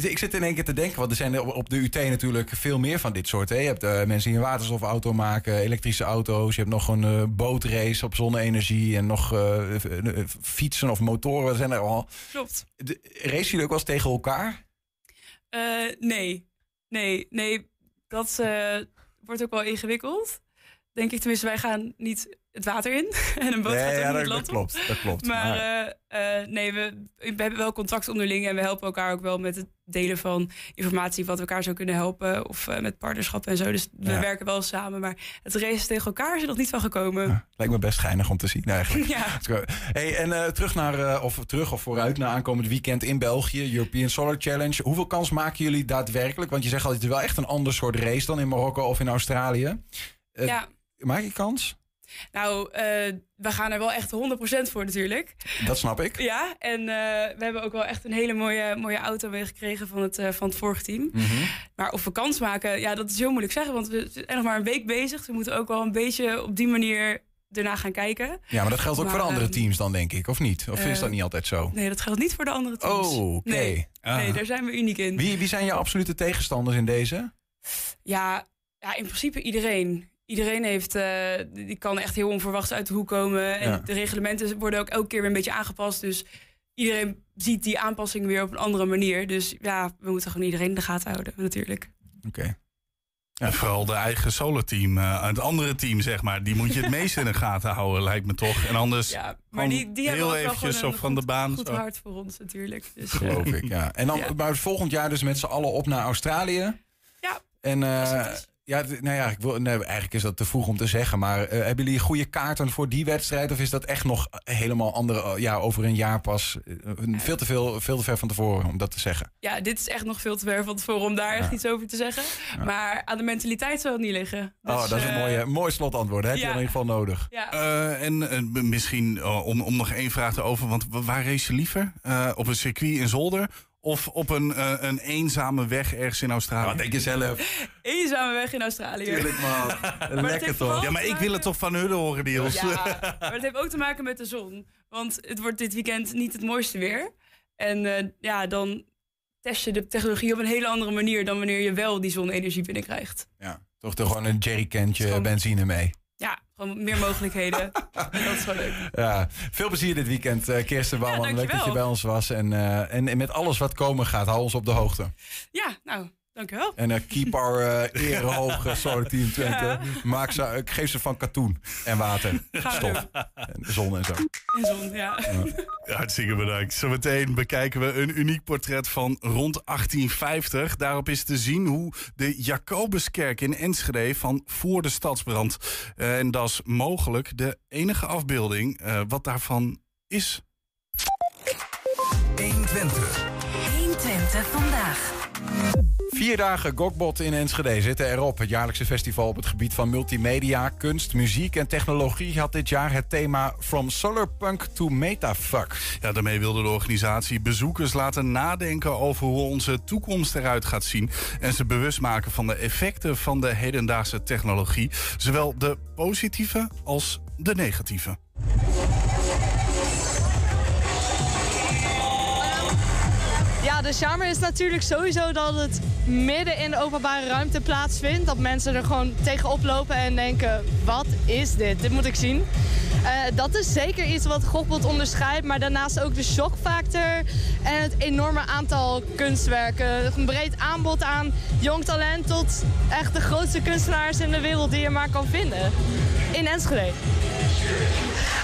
Ik zit in één keer te denken, want er zijn op- op de UT natuurlijk veel meer van dit soort. Hè? Je hebt eh, mensen die een waterstofauto maken, elektrische auto's. Je hebt nog een eh, bootrace op zonne-energie en nog eh, fietsen of motoren. Zijn er al. Klopt. De, racen jullie ook wel eens tegen elkaar? Nee, nee, nee. Dat wordt ook wel ingewikkeld. Denk ik tenminste, wij gaan niet het water in. [laughs] en een boot Nee, gaat ja, niet dat, het dat land op. klopt. Dat klopt. Maar Maar- eh, eh, nee, we, we hebben wel contact onderling en we helpen elkaar ook wel met het delen van informatie wat we elkaar zou kunnen helpen. Of eh, met partnerschappen en zo. Dus we Ja. werken wel samen. Maar het race tegen elkaar is er nog niet van gekomen. Lijkt me best geinig om te zien eigenlijk. [laughs] Ja. Hey, en terug naar, of terug of vooruit naar aankomend weekend in België, European Solar Challenge. Hoeveel kans maken jullie daadwerkelijk? Want je zegt altijd, wel echt een ander soort race dan in Marokko of in Australië. Ja. Maak je kans? Nou, eh, we gaan er wel echt 100% voor natuurlijk. Dat snap ik. Ja, en eh, we hebben ook wel echt een hele mooie, mooie auto meegekregen van het, eh, van het vorige team. Mhm. Maar of we kans maken, ja, dat is heel moeilijk zeggen. Want we zijn nog maar een week bezig. Dus we moeten ook wel een beetje op die manier erna gaan kijken. Ja, maar dat geldt ook Maar, voor de andere ehm, teams dan, denk ik, of niet? Of is dat niet altijd zo? Nee, dat geldt niet voor de andere teams. Oh, oké. Nee, Ah. nee, daar zijn we uniek in. Wie, wie zijn je absolute tegenstanders in deze? Ja, Ja, in principe iedereen. Iedereen heeft, eh, die kan echt heel onverwachts uit de hoek komen. En Ja. de reglementen worden ook elke keer weer een beetje aangepast. Dus iedereen ziet die aanpassing weer op een andere manier. Dus ja, we moeten gewoon iedereen in de gaten houden, natuurlijk. Oké. En vooral de eigen solo-team, eh, het andere team zeg maar, die moet je het [laughs] meest in de gaten houden, lijkt me toch. En anders Ja, maar die, die hebben heel eventjes gewoon op een van de goed- baan. goed zo. hart voor ons natuurlijk. Dus, eh, Geloof ik, ja. En dan Ja. maar volgend jaar dus met z'n allen op naar Australië. Ja. En eh. Ja, nou ja, ik wil, nee, eigenlijk is dat te vroeg om te zeggen. Maar eh, hebben jullie goede kaarten voor die wedstrijd? Of is dat echt nog helemaal andere, ja, over een jaar pas? eh, veel, te veel, veel te ver van tevoren om dat te zeggen. ja, dit is echt nog veel te ver van tevoren om daar echt iets over te zeggen. Maar aan de mentaliteit zal het niet liggen. oh, Dus, dat is een eh, mooie, mooi slotantwoord. Dat heb je in ieder geval nodig. Ja. Eh, en eh, misschien eh, om, om nog één vraag te over, want wa- waar race je liever? Eh, op een circuit in Zolder of op een, eh, een eenzame weg ergens in Australië? Wat denk je zelf? Eenzame weg in Australië. Tuurlijk man. [laughs] Lekker toch? ja, maar ik wil het toch van hun horen, Niels. Ja, maar [laughs] het heeft ook te maken met de zon. Want het wordt dit weekend niet het mooiste weer. En eh, ja, dan test je de technologie op een hele andere manier dan wanneer je wel die zonne-energie binnenkrijgt. Ja, toch toch gewoon een jerrycantje Gewoon- benzine mee. Ja, gewoon meer mogelijkheden. en [laughs] dat is gewoon leuk. Ja, veel plezier dit weekend, eh Kirsten Bouwman. Leuk dat je bij ons was. En, eh, en, en met alles wat komen gaat, hou ons op de hoogte. Ja, nou, dankjewel. En eh, keep our eh ere [laughs] hoog, uh, Solar Team Twente. Ja. Maak ze, ik geef ze van katoen en water, stof en zon en zo. In zon, ja. Hartstikke bedankt. Zometeen bekijken we een uniek portret van rond 1850. Daarop is te zien hoe de Jacobuskerk in Enschede van voor de stadsbrand. Eh, en dat is mogelijk de enige afbeelding eh, wat daarvan is. 120. 120 vandaag. Vier dagen Gokbot in Enschede zitten erop. Het jaarlijkse festival op het gebied van multimedia, kunst, muziek en technologie had dit jaar het thema From Solarpunk to Metafuck. Ja, daarmee wilde de organisatie bezoekers laten nadenken over hoe onze toekomst eruit gaat zien. En ze bewust maken van de effecten van de hedendaagse technologie. Zowel de positieve als de negatieve. Ja, de charme is natuurlijk sowieso dat het midden in de openbare ruimte plaatsvindt. Dat mensen er gewoon tegenop lopen en denken, wat is dit? Dit moet ik zien. Eh, dat is zeker iets wat Gogbot onderscheidt. Maar daarnaast ook de shockfactor en het enorme aantal kunstwerken. Een breed aanbod aan jong talent tot echt de grootste kunstenaars in de wereld die je maar kan vinden. In Enschede.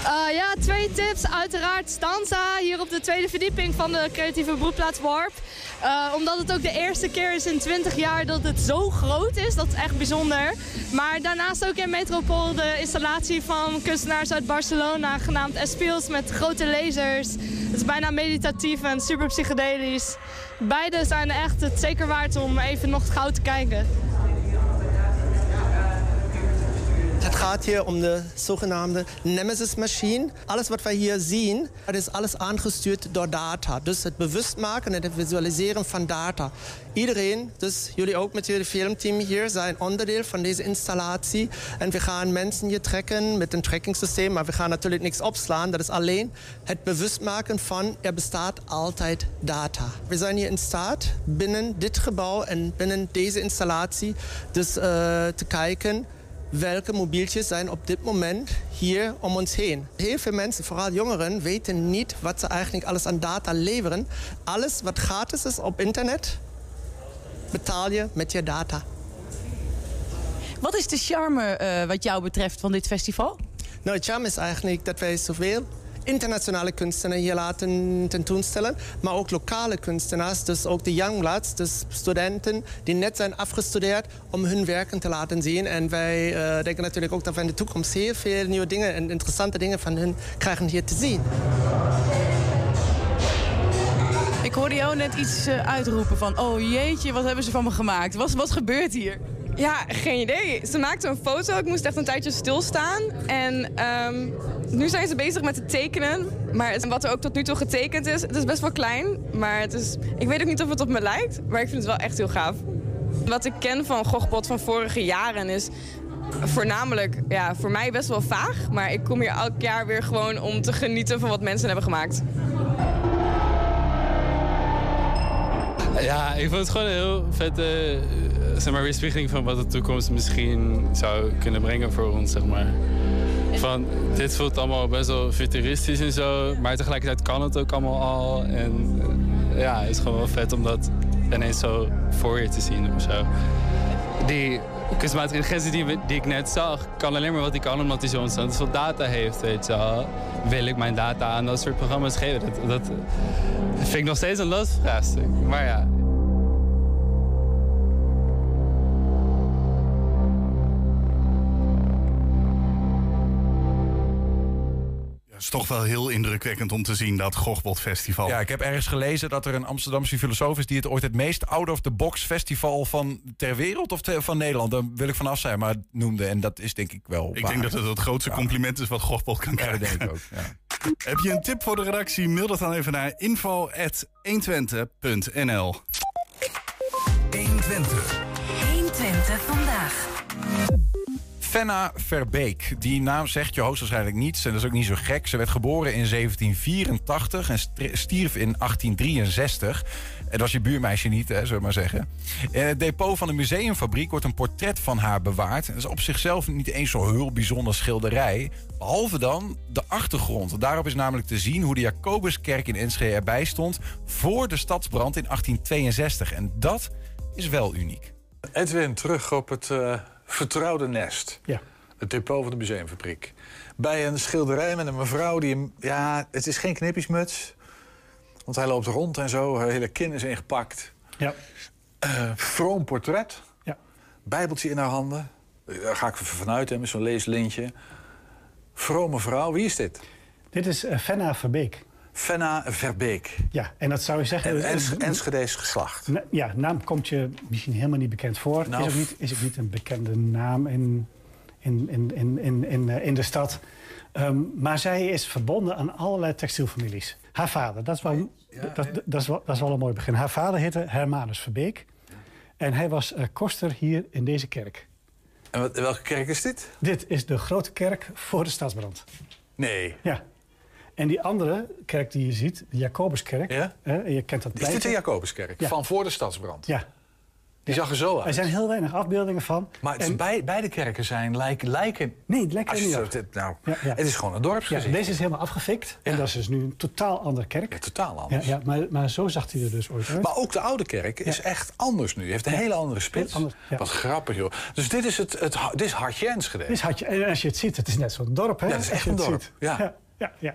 Eh, ja, twee tips. Uiteraard Stanza hier op de tweede verdieping van de creatieve broedplaats Warp. Eh, omdat het ook de eerste keer is in 20 jaar dat het zo groot is. Dat is echt bijzonder. Maar daarnaast ook in Metropool de installatie van kunstenaars uit Barcelona genaamd Espiels met grote lasers. Het is bijna meditatief en super psychedelisch. Beide zijn echt het zeker waard om even nog gauw te kijken. Het gaat hier om de zogenaamde Nemesis-machine. Alles wat wij hier zien, dat is alles aangestuurd door data. Dus het bewust maken en het visualiseren van data. Iedereen, dus jullie ook met jullie filmteam hier, zijn onderdeel van deze installatie. En we gaan mensen hier trekken met een trackingsysteem, maar we gaan natuurlijk niks opslaan. Dat is alleen het bewust maken van er bestaat altijd data. We zijn hier in staat binnen dit gebouw en binnen deze installatie dus eh, te kijken welke mobieltjes zijn op dit moment hier om ons heen. Heel veel mensen, vooral jongeren, weten niet wat ze eigenlijk alles aan data leveren. Alles wat gratis is op internet, betaal je met je data. Wat is de charme eh, wat jou betreft van dit festival? Nou, het charme is eigenlijk dat wij zoveel internationale kunstenaars hier laten tentoonstellen, maar ook lokale kunstenaars, dus ook de youngbloods, dus studenten die net zijn afgestudeerd, om hun werken te laten zien. En wij eh, denken natuurlijk ook dat we in de toekomst heel veel nieuwe dingen en interessante dingen van hun krijgen hier te zien. Ik hoorde jou net iets eh, uitroepen van... oh jeetje, wat hebben ze van me gemaakt? Wat, wat gebeurt hier? Ja, geen idee. Ze maakte een foto. Ik moest echt een tijdje stilstaan. En ehm, nu zijn ze bezig met het tekenen. Maar wat er ook tot nu toe getekend is, het is best wel klein. Maar het is, ik weet ook niet of het op me lijkt. Maar ik vind het wel echt heel gaaf. Wat ik ken van Gogbot van vorige jaren is voornamelijk ja, voor mij best wel vaag. Maar ik kom hier elk jaar weer gewoon om te genieten van wat mensen hebben gemaakt. Ja, ik vond het gewoon een heel vette zeg maar, weerspiegeling van wat de toekomst misschien zou kunnen brengen voor ons, zeg maar. Van, dit voelt allemaal best wel futuristisch en zo, maar tegelijkertijd kan het ook allemaal al. En eh, ja, het is gewoon wel vet om dat ineens zo voor je te zien of zo. Die kunstmatige intelligentie die, die ik net zag, kan alleen maar wat hij kan omdat hij zo ontzettend veel data heeft, weet je wel. Wil ik mijn data aan dat soort programma's geven? Dat, dat vind ik nog steeds een lastig vraagstuk. Maar ja, is toch wel heel indrukwekkend om te zien dat Gochbot Festival. Ja, ik heb ergens gelezen dat er een Amsterdamse filosoof is... die het ooit het meest out-of-the-box festival van ter wereld of van Nederland... daar wil ik vanaf zijn, maar noemde. En dat is denk ik wel Ik waar. denk dat het het grootste compliment is wat Gochbot kan krijgen. dat denk ik ook, ja. [laughs] Heb je een tip voor de redactie? Mail dat dan even naar info.120.nl 120. 120 vandaag. Fenna Verbeek. Die naam zegt je hoogstwaarschijnlijk niets. En dat is ook niet zo gek. Ze werd geboren in 1784 en stierf in 1863. Het was je buurmeisje niet, hè, zullen we maar zeggen. In het depot van de museumfabriek wordt een portret van haar bewaard. Dat is op zichzelf niet eens zo'n heel bijzonder schilderij. Behalve dan de achtergrond. Daarop is namelijk te zien hoe de Jacobuskerk in Enschede erbij stond... voor de stadsbrand in 1862. En dat is wel uniek. Edwin, terug op het eh, vertrouwde nest. Ja. Het depot van de museumfabriek. Bij een schilderij met een mevrouw die... hem- Ja, het is geen knippiesmuts. Want hij loopt rond en zo. Haar hele kin is ingepakt. Ja. Eh, vroom portret. Ja. Bijbeltje in haar handen. Eh, Daar ga ik vanuit, hè, met zo'n leeslintje. Vrome vrouw. Wie is dit? Dit is eh, Fenna Verbeek. Fenna Verbeek. Ja, en dat zou je zeggen... En Ens Enschede's geslacht. Na- ja, naam komt je misschien helemaal niet bekend voor. Nou, is, ook niet, is ook niet een bekende naam in, in, in, in, in, in, eh, in de stad. Ehm, maar zij is verbonden aan allerlei textielfamilies. Haar vader, dat is wel, dat, dat, is wel, dat is wel een mooi begin. Haar vader heette Hermanus Verbeek. En hij was eh, koster hier in deze kerk. En wat, welke kerk is dit? Dit is de grote kerk voor de stadsbrand. Nee. Ja. En die andere kerk die je ziet, de Jacobuskerk. Ja? hè, je kent dat Is dit de Jacobuskerk? Ja. Van voor de stadsbrand? Ja. Die zag er zo uit. Er zijn heel weinig afbeeldingen van. Maar is En- bij, beide kerken zijn lijken... lijken Nee, het lijkt als je niet zo- dit- nou, Ja, ja. Het is gewoon een dorpsgezicht. deze is helemaal afgefikt. En dat is dus nu een totaal andere kerk. Totaal anders. ja, maar, maar zo zag hij er dus ooit uit. Maar ook de oude kerk is echt anders nu. Heeft een hele andere spits. Anders. Wat grappig, joh. Dus dit is, het, het, dit is Hartje Enschede. Dit had je, en als je het ziet, het is net zo'n dorp. Hè? Ja, het is echt een dorp. Ja, ja, ja.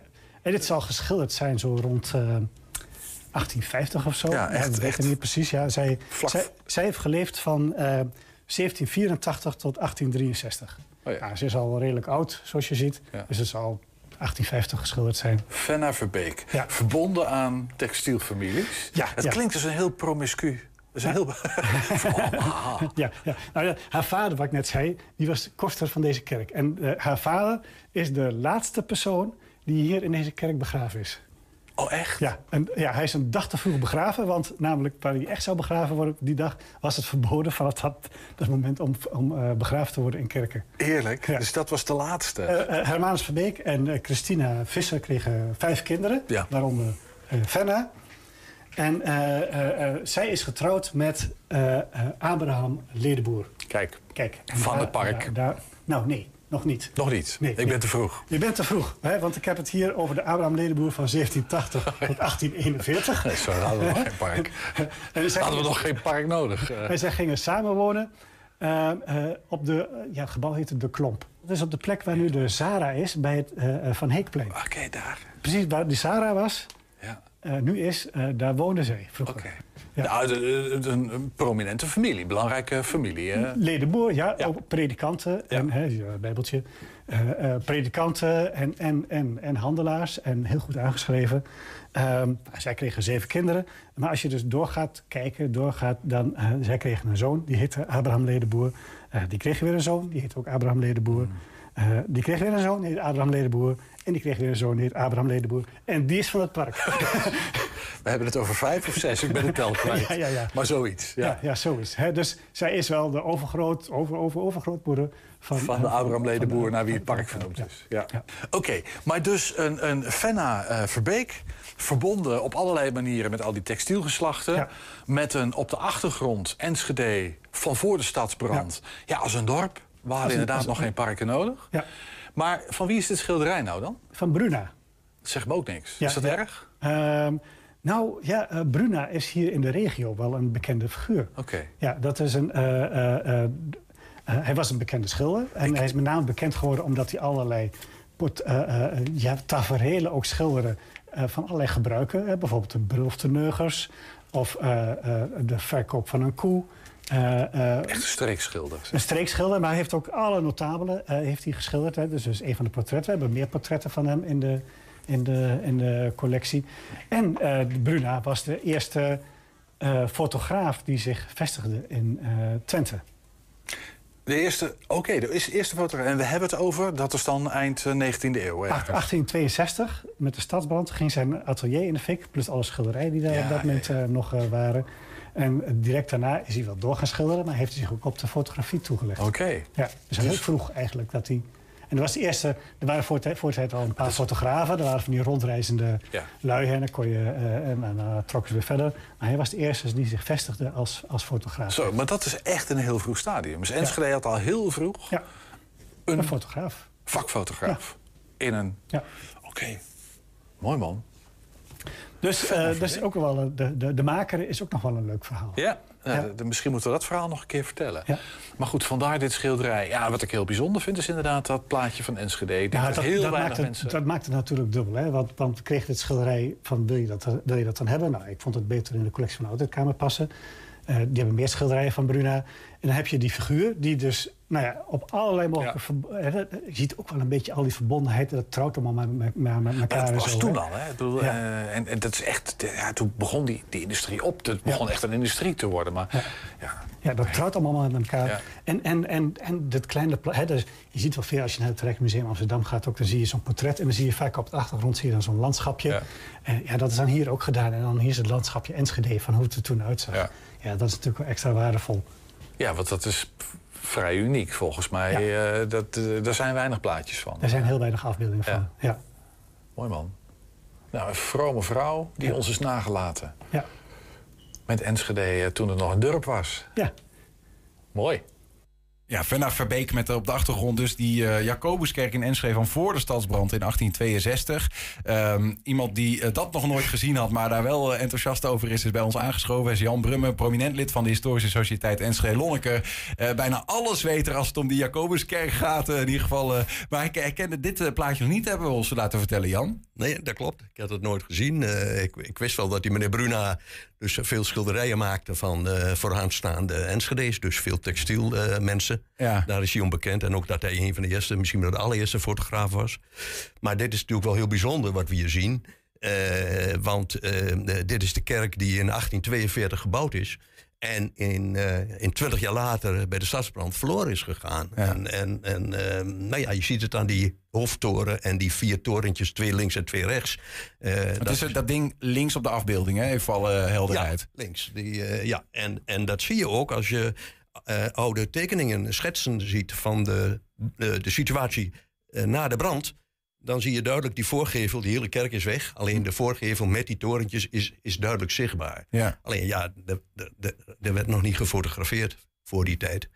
En dit zal geschilderd zijn zo rond eh, 1850 of zo. Ja, echt, Ik echt. niet precies. Ja, zij, zij, zij heeft geleefd van eh, 1784 tot 1863. Oh ja. Nou, ze is al redelijk oud, zoals je ziet. Ja. Dus het zal 1850 geschilderd zijn. Fenna Verbeek. Ja. Verbonden aan textielfamilies. Ja, Het klinkt als een heel promiscu. Dat is een heel... [laughs] Oh, Ja, ja. Nou, ja, haar vader, wat ik net zei, die was koster van deze kerk. En eh, haar vader is de laatste persoon die hier in deze kerk begraven is. Oh, echt? Ja, en ja, hij is een dag te vroeg begraven, want namelijk waar hij echt zou begraven worden die dag, was het verboden vanaf dat, dat moment om, om eh, begraven te worden in kerken. Eerlijk. Ja. Dus dat was de laatste. Eh, eh, Hermanus Verbeek en Christina Visser kregen vijf kinderen, Ja. waaronder Fenna. En zij is getrouwd met Abraham Ledeboer. Kijk, Kijk, Van daar- het park. daar- daar- nou, nee, nog niet. nog niet. Nee, ik nee. ben te vroeg. Je bent te vroeg, hè? want ik heb het hier over de Abraham Ledeboer van 1780 [laughs] tot 1841. Nee, sorry, hadden we nog geen park. [laughs] En Hadden we nog geen park nodig. Eh, En zij gingen samenwonen eh, op de, ja, het gebouw heette De Klomp. Dat is op de plek waar nu de Zara is, bij het Van Heekplein. Oké, daar. Precies waar die Zara was, Ja. nu is, daar woonde zij vroeger. Oké. Ja. Nou, een, prominente familie. Belangrijke familie. hè? Ledenboer, ja, Ja. ook predikanten en hè, ja, bijbeltje. eh, eh, predikanten en, en, en, en handelaars en heel goed aangeschreven. Ehm, zij kregen zeven kinderen. Maar als je dus doorgaat kijken, doorgaat, dan... eh, zij kregen een zoon, die heette Abraham Ledenboer. Eh, die kreeg weer een zoon, die heette ook Abraham Ledenboer. Eh, die kreeg weer een zoon, die heet Abraham Ledenboer. En die kreeg weer een zoon, die heet Abraham Ledenboer. En die is van het park. [laughs] We hebben het over vijf of zes, ik ben de tel kwijt. Ja, ja, ja. Maar zoiets. Ja. Ja, zoiets. Dus zij is wel de overgroot, over, over, overgrootmoeder van... Van de eh, Abraham Ledenboer van- naar wie het park vernoemd is. Ja. Oké, maar dus een, een Fenna eh, Verbeek, verbonden op allerlei manieren met al die textielgeslachten. Met een op de achtergrond Enschede van voor de stadsbrand. Ja, als een dorp. We hadden inderdaad nog een- geen parken nodig. Ja. Maar van wie is dit schilderij nou dan? Van Bruna. Dat zegt me ook niks. Ja, is dat ja. erg? Ehm, nou ja, eh, Bruna is hier in de regio wel een bekende figuur. Oké. Ja, dat is een. eh, eh, hij was een bekende schilder. En hij is met name bekend geworden omdat hij allerlei port, ja, taferelen ook schilderde eh, van allerlei gebruiken. hè. bijvoorbeeld de brulofteneugers of de verkoop van een koe. Eh, eh, Echt een streekschilder. een streekschilder, maar hij heeft ook alle notabelen eh, heeft hij geschilderd. Hè. Dus, dus een van de portretten. We hebben meer portretten van hem in de, in de, in de collectie. En Bruna was de eerste fotograaf die zich vestigde in Twente. De eerste, oké, de eerste- eerste foto. En we hebben het over, dat is dan eind eh, 19e eeuw. Ach- ergens. 1862, met de stadsbrand, ging zijn atelier in de fik. Plus alle schilderijen die daar Ja, op dat moment nog waren. En eh, direct daarna is hij wel door gaan schilderen, maar heeft hij zich ook op de fotografie toegelegd. Oké. Ja, dus heel vroeg eigenlijk dat hij. En er was de eerste, er waren voor tijd al een paar fotografen. Er waren van die rondreizende Ja. lui en dan kon je eh, en, dan trokken ze weer verder. Maar hij was de eerste die zich vestigde als, als fotograaf. Zo, maar dat is echt een heel vroeg stadium. Dus Enschede had al heel vroeg Ja. een, fotograaf. vakfotograaf. In een... Ja. Oké. Mooi man. Dus, eh, dus ook wel, de, de, de maker is ook nog wel een leuk verhaal. Ja, nou, Ja. de- de- misschien moeten we dat verhaal nog een keer vertellen. Ja. Maar goed, vandaar dit schilderij. Ja, wat ik heel bijzonder vind is inderdaad dat plaatje van Enschede. Ja, dat, dat, heel dat, maakt het, mensen... dat maakt het natuurlijk dubbel. Hè? Want, want we kregen dit schilderij van wil je, dat, wil je dat dan hebben? Nou, ik vond het beter in de collectie van de Autokamer passen. Eh, die hebben meer schilderijen van Bruna. En dan heb je die figuur die dus nou ja, op allerlei mogelijke... eh, je ziet ook wel een beetje al die verbondenheid. Dat trouwt allemaal met, met, met, elkaar. dat was zo, toen hè. al, hè? Ik bedoel, Ja. eh, en, en dat is echt, ja, toen begon die, die industrie op. Het begon echt een industrie te worden. Maar Ja, dat trouwt allemaal met elkaar. Ja. En, en, en, en dit kleine... Hè, dus je ziet wel veel als je naar het Rijksmuseum Amsterdam gaat... Ook, dan zie je zo'n portret en dan zie je vaak op de achtergrond zie je dan zo'n landschapje. Ja. En ja, dat is dan hier ook gedaan. En dan hier is het landschapje Enschede van hoe het er toen uitzag. Ja. Ja, dat is natuurlijk wel extra waardevol. ja, want dat is vrij uniek volgens mij. Eh, dat, eh, daar zijn weinig plaatjes van. Er zijn heel weinig afbeeldingen van. Ja. Mooi man. Nou, een vrome vrouw die Ja. ons is nagelaten. Ja. Met Enschede eh, toen het nog een dorp was. Ja. Mooi. Ja, Venna Verbeek met op de achtergrond dus die eh, Jacobuskerk in Enschede van voor de stadsbrand in 1862. Ehm, iemand die eh, dat nog nooit gezien had, maar daar wel eh, enthousiast over is, is bij ons aangeschoven. Is Jan Brummen, prominent lid van de Historische Sociëteit Enschede Lonneke. Bijna alles weten als het om die Jacobuskerk gaat. in ieder geval. maar hij, hij kende dit plaatje nog niet, hebben we ons laten vertellen, Jan. Nee, dat klopt. Ik had het nooit gezien. Ik, ik wist wel dat die meneer Bruna dus veel schilderijen maakte van eh vooraanstaande Enschede's. Dus veel textielmensen. eh, mensen. Ja. Daar is hij onbekend. En ook dat hij een van de eerste, misschien wel de allereerste fotograaf was. Maar dit is natuurlijk wel heel bijzonder wat we hier zien. Eh, want eh, dit is de kerk die in 1842 gebouwd is. En in, eh, in 20 jaar later bij de stadsbrand verloren is gegaan. En, en, en eh, nou ja, je ziet het aan die hoofdtoren en die vier torentjes, twee links en twee rechts. Eh, Het is eh, dat ding links op de afbeelding, hè? even alle helderheid. ja, links. Die, eh, ja. en, en dat zie je ook als je eh, oude tekeningen, schetsen ziet van de, de, de situatie eh, na de brand. Dan zie je duidelijk die voorgevel, die hele kerk is weg. Alleen de voorgevel met die torentjes is, is duidelijk zichtbaar. Ja. Alleen ja, de- de- de- er werd nog niet gefotografeerd voor die tijd.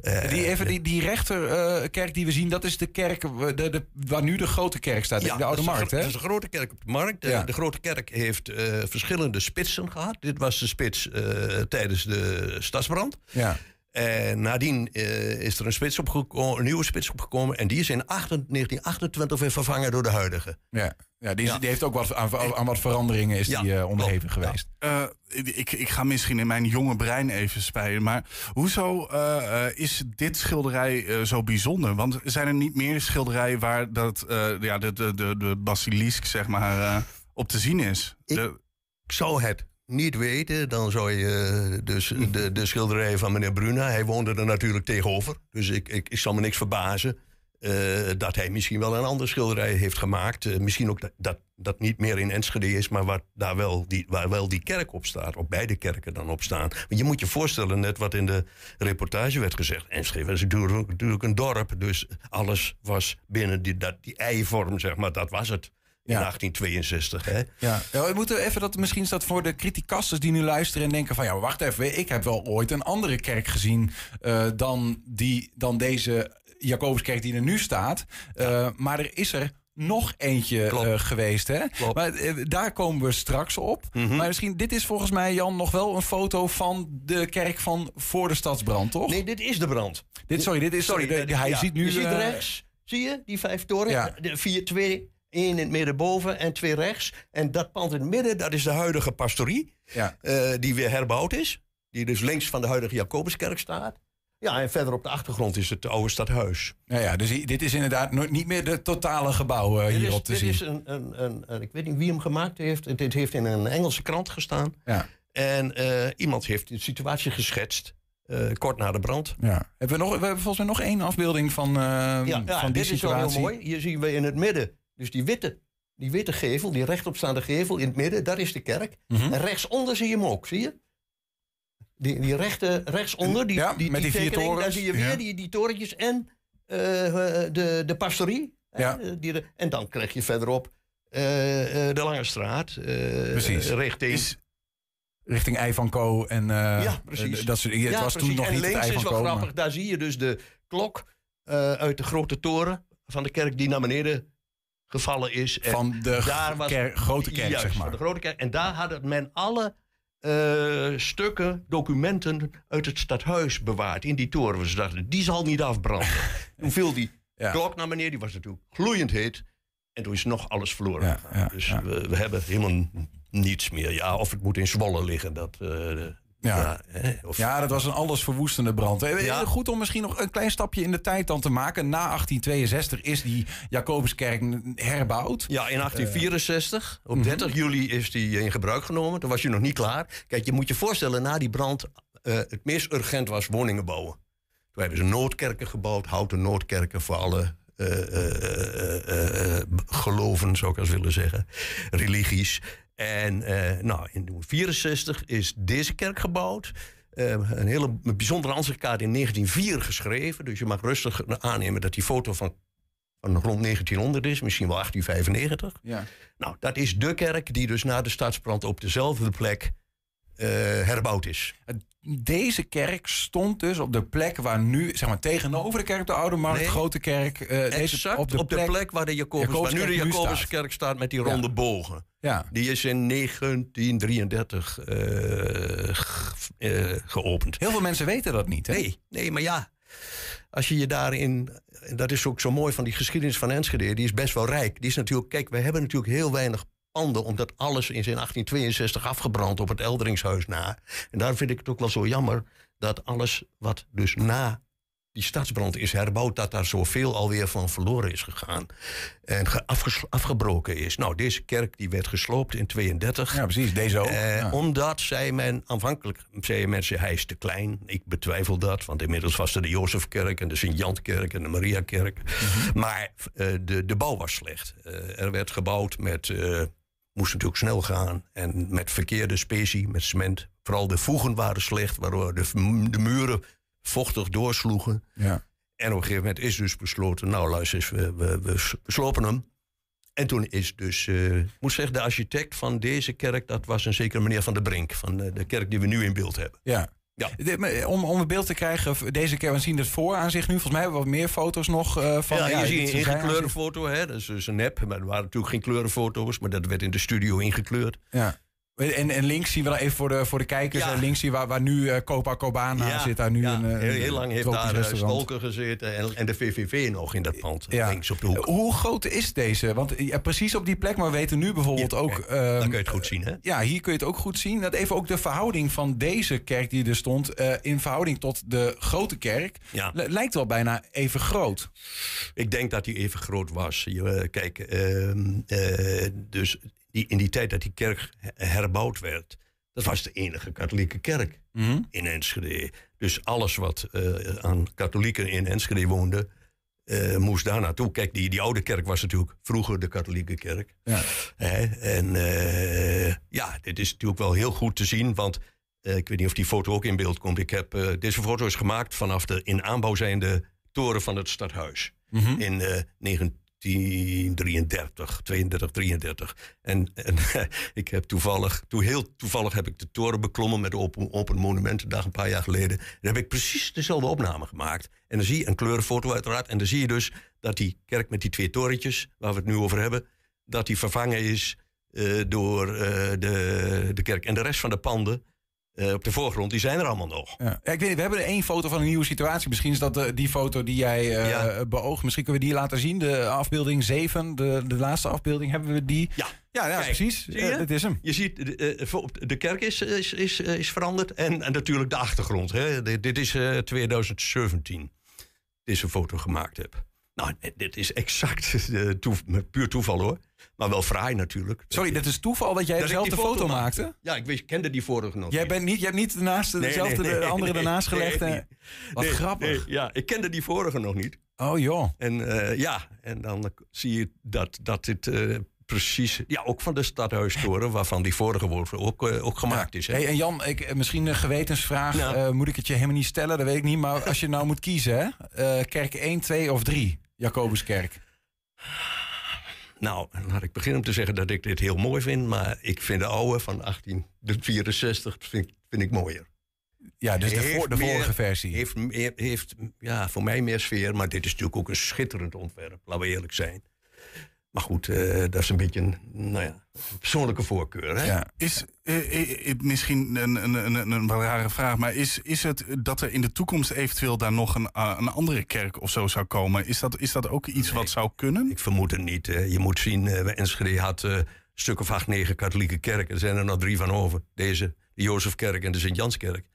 Eh, Die, even die, die rechterkerk die we zien, dat is de kerk eh, de, de, waar nu de grote kerk staat, de Oude Markt. Hè? Dat is een grote kerk op de markt. De, Ja. de grote kerk heeft eh, verschillende spitsen gehad. Dit was de spits eh, tijdens de stadsbrand. Ja. En nadien eh, is er een, spits een nieuwe spits opgekomen. En die is in 8 1928 weer vervangen door de huidige. Ja, ja, die, is- die heeft ook wat aan, aan wat veranderingen is Ja, die, eh, onderhevig geweest. Eh, ik, ik ga misschien in mijn jonge brein even spelen. Maar hoezo eh, eh, is dit schilderij eh, zo bijzonder? Want zijn er niet meer schilderijen waar dat, eh, ja, de, de, de, de basilisk zeg maar, eh, op te zien is? De- Ik zou het niet weten, dan zou je eh, dus de, de schilderij van meneer Bruna... hij woonde er natuurlijk tegenover, dus ik, ik, ik zal me niks verbazen. eh, dat hij misschien wel een andere schilderij heeft gemaakt. Eh, misschien ook dat, dat dat niet meer in Enschede is, maar waar, daar wel die, waar wel die kerk op staat. Of beide kerken dan op staan. Maar je moet je voorstellen, net wat in de reportage werd gezegd. Enschede was natuurlijk, natuurlijk een dorp. Dus alles was binnen die, dat, die ei-vorm, zeg maar. Dat was het. In 1862, hè? Ja, ja, we moeten even dat misschien is dat voor de criticasters die nu luisteren en denken van ja, wacht even, ik heb wel ooit een andere kerk gezien eh, dan, die, dan deze Jacobuskerk die er nu staat. Uh, maar er is er nog eentje uh, geweest. Hè? Maar uh, daar komen we straks op. Mm -hmm. Maar misschien, dit is volgens mij, Jan, nog wel een foto van de kerk van voor de stadsbrand, toch? Nee, dit is de brand. Dit, sorry, dit is. Sorry, de, de, hij ja, ziet nu. Je ziet rechts, zie je, die vijf toren? Ja. De vier, twee, één in het midden boven en twee rechts. En dat pand in het midden, dat is de huidige pastorie. Ja. Uh, die weer herbouwd is. Die dus links van de huidige Jacobuskerk staat. Ja, en verder op de achtergrond is het oude stadhuis. Ja, ja dus dit is inderdaad niet meer de totale gebouw uh, hierop te dit zien. Dit is een, een, een, een, ik weet niet wie hem gemaakt heeft. Dit heeft in een Engelse krant gestaan. Ja. En uh, iemand heeft de situatie geschetst. Uh, kort na de brand. Ja. Hebben we, nog, we hebben volgens mij nog één afbeelding van, ja, ja, van die dit situatie. is wel heel mooi. Hier zien we in het midden, dus die witte, die witte gevel, die rechtopstaande gevel in het midden, daar is de kerk. Mm -hmm. En rechtsonder zie je hem ook, zie je? Die, die rechte, rechtsonder, die, ja, die, met die, tekening, torens. daar zie je weer ja. die, die torentjes en uh, de, de pastorie. Ja. Uh, die, en dan krijg je verderop uh, de Lange Straat. precies. Richting... Is richting. En, ja, precies. Dat soort, het was precies. toen nog en niet links is wel grappig, maar- daar zie je dus de klok uit de grote toren van de kerk die naar beneden gevallen is. En Van de daar was, ker- grote kerk, juist, zeg maar. van de grote kerk. En daar had men alle uh, stukken, documenten uit het stadhuis bewaard in die toren. Dus ze dachten, die zal niet afbranden. [laughs] toen viel die Ja. klok naar beneden, die was natuurlijk gloeiend heet. En toen is nog alles verloren. Ja, gegaan. ja, dus. We, we hebben helemaal niets meer. Ja, of het moet in Zwolle liggen. Dat, uh, Ja. hè, of, Ja, dat was een alles verwoestende brand. Eh, Ja. Goed om misschien nog een klein stapje in de tijd dan te maken. Na 1862 is die Jacobuskerk herbouwd. Ja, in 1864, Mhm. op 30 juli is die in gebruik genomen. Toen was je nog niet klaar. Kijk, je moet je voorstellen, na die brand... eh, het meest urgent was woningen bouwen. Toen hebben ze noodkerken gebouwd, houten noodkerken voor alle eh, eh, eh, eh, geloven, zou ik als willen zeggen. Religies. En eh, nou, in 1964 is deze kerk gebouwd. Eh, een hele bijzondere ansichtkaart in 1904 geschreven. Dus je mag rustig aannemen dat die foto van, van rond 1900 is. Misschien wel 1895. Ja. Nou, dat is de kerk die dus na de stadsbrand op dezelfde plek herbouwd is. Deze kerk stond dus op de plek waar nu, zeg maar tegenover de kerk op de Oude Markt, Nee. grote kerk, eh, deze Exact op de, plek, waar, de Jacobus, waar nu de Jacobuskerk staat. met die ronde Ja. bogen. Ja. Die is in 1933 eh, ge- eh, geopend. Heel veel mensen weten dat niet. Hè? Nee, nee, maar ja. Als je je daarin. Dat is ook zo mooi van die geschiedenis van Enschede. Die is best wel rijk. Die is natuurlijk. Kijk, we hebben natuurlijk heel weinig panden. Omdat alles is in 1862 afgebrand op het Elderingshuis na. En daar vind ik het ook wel zo jammer. Dat alles wat dus na die stadsbrand is herbouwd. Dat daar zoveel alweer van verloren is gegaan. En afgebroken is. Nou, deze kerk die werd gesloopt in 32. Ja, precies. Deze ook. Eh, Ja. Omdat, zei men, aanvankelijk zeiden mensen, hij is te klein. Ik betwijfel dat, want inmiddels was er de Jozefkerk en de Sint-Jantkerk en de Mariakerk. Mhm. Maar eh, de, de bouw was slecht. Eh, er werd gebouwd met, eh, moest natuurlijk snel gaan, en met verkeerde specie, met cement. Vooral de voegen waren slecht, waardoor de, de muren vochtig doorsloegen. Ja. En op een gegeven moment is dus besloten, nou luister eens, we, we, slopen hem. En toen is dus, eh, ik moet zeggen, de architect van deze kerk, dat was een zekere meneer Van der Brink, van eh, de kerk die we nu in beeld hebben. Ja. Ja. De- maar om, om een beeld te krijgen, deze keer, we zien het voor aan zich nu. Volgens mij hebben we wat meer foto's nog eh, van. ja, je ziet een ingekleurde foto, hè? dat is dus een nep, maar er waren natuurlijk geen kleurenfoto's, maar dat werd in de studio ingekleurd. Ja. En, en links zien we dan even voor de, voor de kijkers. Ja. eh, links zien we waar, waar nu eh Copa zit. Daar nu ja, een, eh, heel, heel lang heeft daar eh, restaurant. Stolker gezeten en, en de VVV nog in dat pand, links op de hoek. Hoe groot is deze? Want precies op die plek, maar we weten nu bijvoorbeeld ook... Dan ehm, kun je het goed zien, hè? Ja, hier kun je het ook goed zien. Dat even ook de verhouding van deze kerk die er stond... eh, in verhouding tot de grote kerk... Lijkt wel bijna even groot. Ik denk dat hij even groot was. Je, eh, kijk, ehm, eh, dus die, in die tijd dat die kerk he- herbouwd werd, dat was de enige katholieke kerk Mhm. in Enschede. Dus alles wat eh, aan katholieken in Enschede woonden, eh, moest daar naartoe. Kijk, die, die oude kerk was natuurlijk vroeger de katholieke kerk. Ja. Hè, en eh, ja, dit is natuurlijk wel heel goed te zien, want ik weet niet of die foto ook in beeld komt. Ik heb, deze foto is gemaakt vanaf de in aanbouw zijnde toren van het stadhuis. Mhm. In eh 1933, 32, 33. En, en [laughs] ik heb toevallig, toen heel toevallig heb ik de toren beklommen met de Open, open Monumentendag een paar jaar geleden. En daar heb ik precies dezelfde opname gemaakt. En dan zie je een kleurenfoto uiteraard. En dan zie je dus dat die kerk met die twee torentjes, waar we het nu over hebben, dat die vervangen is eh, door eh, de, de kerk. En de rest van de panden eh, op de voorgrond, die zijn er allemaal nog. Ja. Ja, ik weet niet, we hebben er één foto van een nieuwe situatie. Misschien is dat de, die foto die jij eh beoogt. Misschien kunnen we die laten zien. De afbeelding 7, de, de laatste afbeelding, hebben we die? Ja, ja, ja Kijk, precies. Eh, dit is hem. Je ziet, de, eh, kerk is, is, is, is veranderd en, en natuurlijk de achtergrond. Hè. Dit, dit is eh, 2017, deze foto gemaakt heb. Nou, dit is exact eh, puur toeval hoor. Maar wel fraai natuurlijk. Sorry, dit is toeval dat jij Dat foto, maakte? Ja, ik wist, kende die vorige nog Jij, niet. bent niet, jij hebt niet naast Nee, dezelfde, nee, de andere nee, ernaast gelegd. en- Wat grappig. ja, ik kende die vorige nog niet. Oh joh. En eh, ja, en dan zie je dat, dat dit eh, precies... Ja, ook van de stadhuistoren, waarvan die vorige woord ook, ook gemaakt is. Hè? Hey, en Jan, ik, misschien een gewetensvraag. Eh, moet ik het je helemaal niet stellen? Dat weet ik niet. Maar als je nou moet kiezen, hè? Kerk 1, 2 of 3? Jacobuskerk. Nou, laat ik beginnen om te zeggen dat ik dit heel mooi vind. Maar ik vind de oude van 1864 vind, vind ik mooier. Ja, dus de, Heeft voor, de meer- vorige versie. Heeft, meer, heeft ja, voor mij meer sfeer. Maar dit is natuurlijk ook een schitterend ontwerp. Laten we eerlijk zijn. Maar goed, eh, dat is een beetje een nou ja, persoonlijke voorkeur. Hè? Is eh, misschien een, een, een, een, rare vraag, maar is, is het dat er in de toekomst eventueel daar nog een, een andere kerk of zo zou komen? Is dat, is dat ook iets wat zou kunnen? Ik vermoed het niet. je moet zien, eh, Enschede had een stuk of acht, negen katholieke kerken. Er zijn er nog drie van over. Deze, de Jozefkerk en de Sint-Janskerk.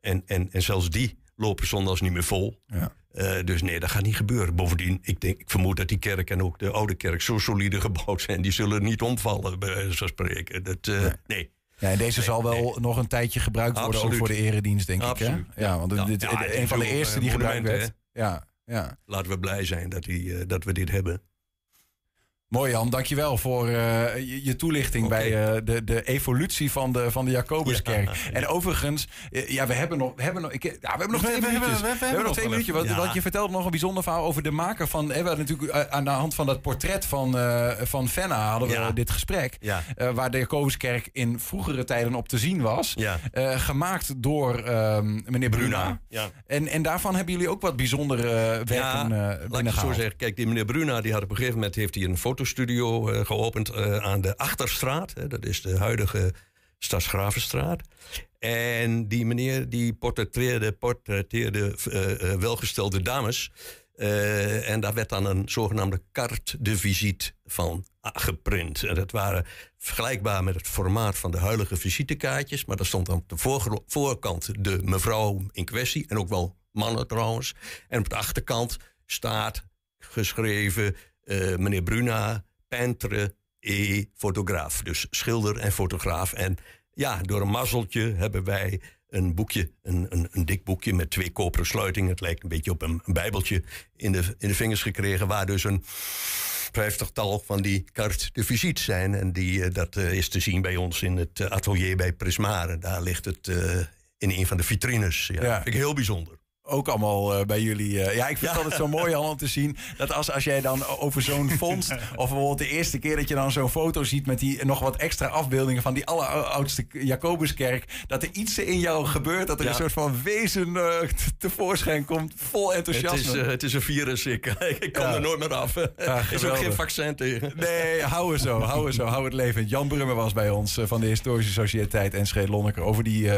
En, en, en zelfs die lopen zondags niet meer vol. Ja. Eh, dus nee, dat gaat niet gebeuren. Bovendien, ik, denk, ik vermoed dat die kerk en ook de oude kerk zo solide gebouwd zijn. Die zullen niet omvallen, bij wijze van spreken. Dat, eh, nee. Ja, en deze zal wel nog een tijdje gebruikt worden, Absoluut. ook voor de eredienst, denk Absoluut. ik. Hè? Ja, want Ja. dit, Ja, een van de eerste eh, die gebruikt werd. Ja, ja. Laten we blij zijn dat, die, dat we dit hebben. Mooi Jan, dankjewel voor eh, je, je toelichting bij eh, de, de evolutie van de, van de Jacobuskerk. En overigens, eh, ja, we hebben nog, we hebben nog, ik, ja, we hebben nog We- twee we minuutjes. we- we hebben nog twee minuutjes, want, even. Ja. want je vertelde nog een bijzonder verhaal over de maker van, eh, we hadden natuurlijk aan de hand van dat portret van, van Fenna hadden we dit gesprek. Waar de Jacobuskerk in vroegere tijden op te zien was. Gemaakt door ehm, meneer Bruna. Bruna, ja. En, en daarvan hebben jullie ook wat bijzondere werken Ja, eh laat ik zo zeggen. Kijk, die meneer Bruna die had op een gegeven moment heeft hij een fotostudio eh, geopend eh, aan de Achterstraat. Dat is de huidige Stadsgravenstraat. En die meneer die portretteerde, portretteerde eh, welgestelde dames. En daar werd dan een zogenaamde carte de visite van geprint. En dat waren vergelijkbaar met het formaat van de huidige visitekaartjes. Maar daar stond dan op de voorkant de mevrouw in kwestie. En ook wel mannen trouwens. En op de achterkant staat geschreven eh, meneer Bruna, peintre et fotograaf. Dus schilder en fotograaf. En ja, door een mazzeltje hebben wij een boekje, een, een, een dik boekje met twee koperen sluitingen. Het lijkt een beetje op een, een bijbeltje in de, in de vingers gekregen, waar dus een vijftigtal van die carte de visite zijn. En die, eh, dat eh, is te zien bij ons in het atelier bij Prismare. Daar ligt het in een van de vitrines. Ja, Ja. Vind ik heel bijzonder. Ook allemaal eh, bij jullie. eh, ja, ik vind Ja. het altijd zo mooi Jan, om te zien dat als, als jij dan over zo'n vondst, [laughs] of bijvoorbeeld de eerste keer dat je dan zo'n foto ziet met die nog wat extra afbeeldingen van die alleroudste Jacobuskerk, dat er iets in jou gebeurt, dat er Ja. een soort van wezen eh, te- tevoorschijn komt, vol Het enthousiasme. is, eh, het is een virus, ik, [laughs] ik kom Ja. er nooit meer af. [laughs] er is ook geen vaccin tegen. Nee, hou er zo, hou er zo, hou het leven. Jan Brummer was bij ons van de Historische Sociëteit Enschede Lonneker over die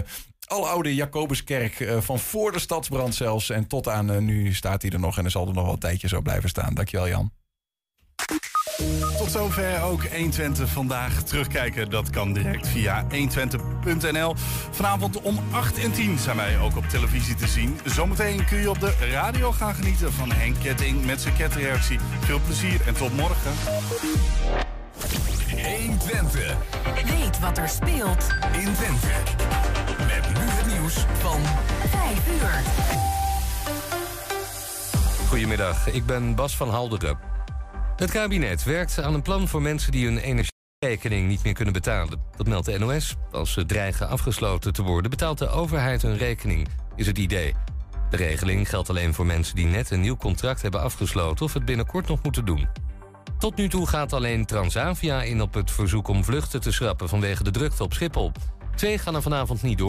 aloude Jacobuskerk eh, van voor de stadsbrand zelfs en tot aan eh, nu staat hij er nog en er zal er nog wel een tijdje zo blijven staan. Dankjewel Jan. Tot zover ook 120 vandaag. Terugkijken, dat kan direct via 120.nl. Vanavond om 8 en 10 zijn wij ook op televisie te zien. Zometeen kun je op de radio gaan genieten van Henk Ketting met zijn ketreactie. Veel plezier en tot morgen. 120. Weet wat er speelt in Twente. Van 5 uur. Goedemiddag. Goedemiddag, ik ben Bas van Halderen. Het kabinet werkt aan een plan voor mensen die hun energierekening niet meer kunnen betalen. Dat meldt de NOS. Als ze dreigen afgesloten te worden, betaalt de overheid hun rekening, is het idee. De regeling geldt alleen voor mensen die net een nieuw contract hebben afgesloten of het binnenkort nog moeten doen. Tot nu toe gaat alleen Transavia in op het verzoek om vluchten te schrappen vanwege de drukte op Schiphol. Twee gaan er vanavond niet door.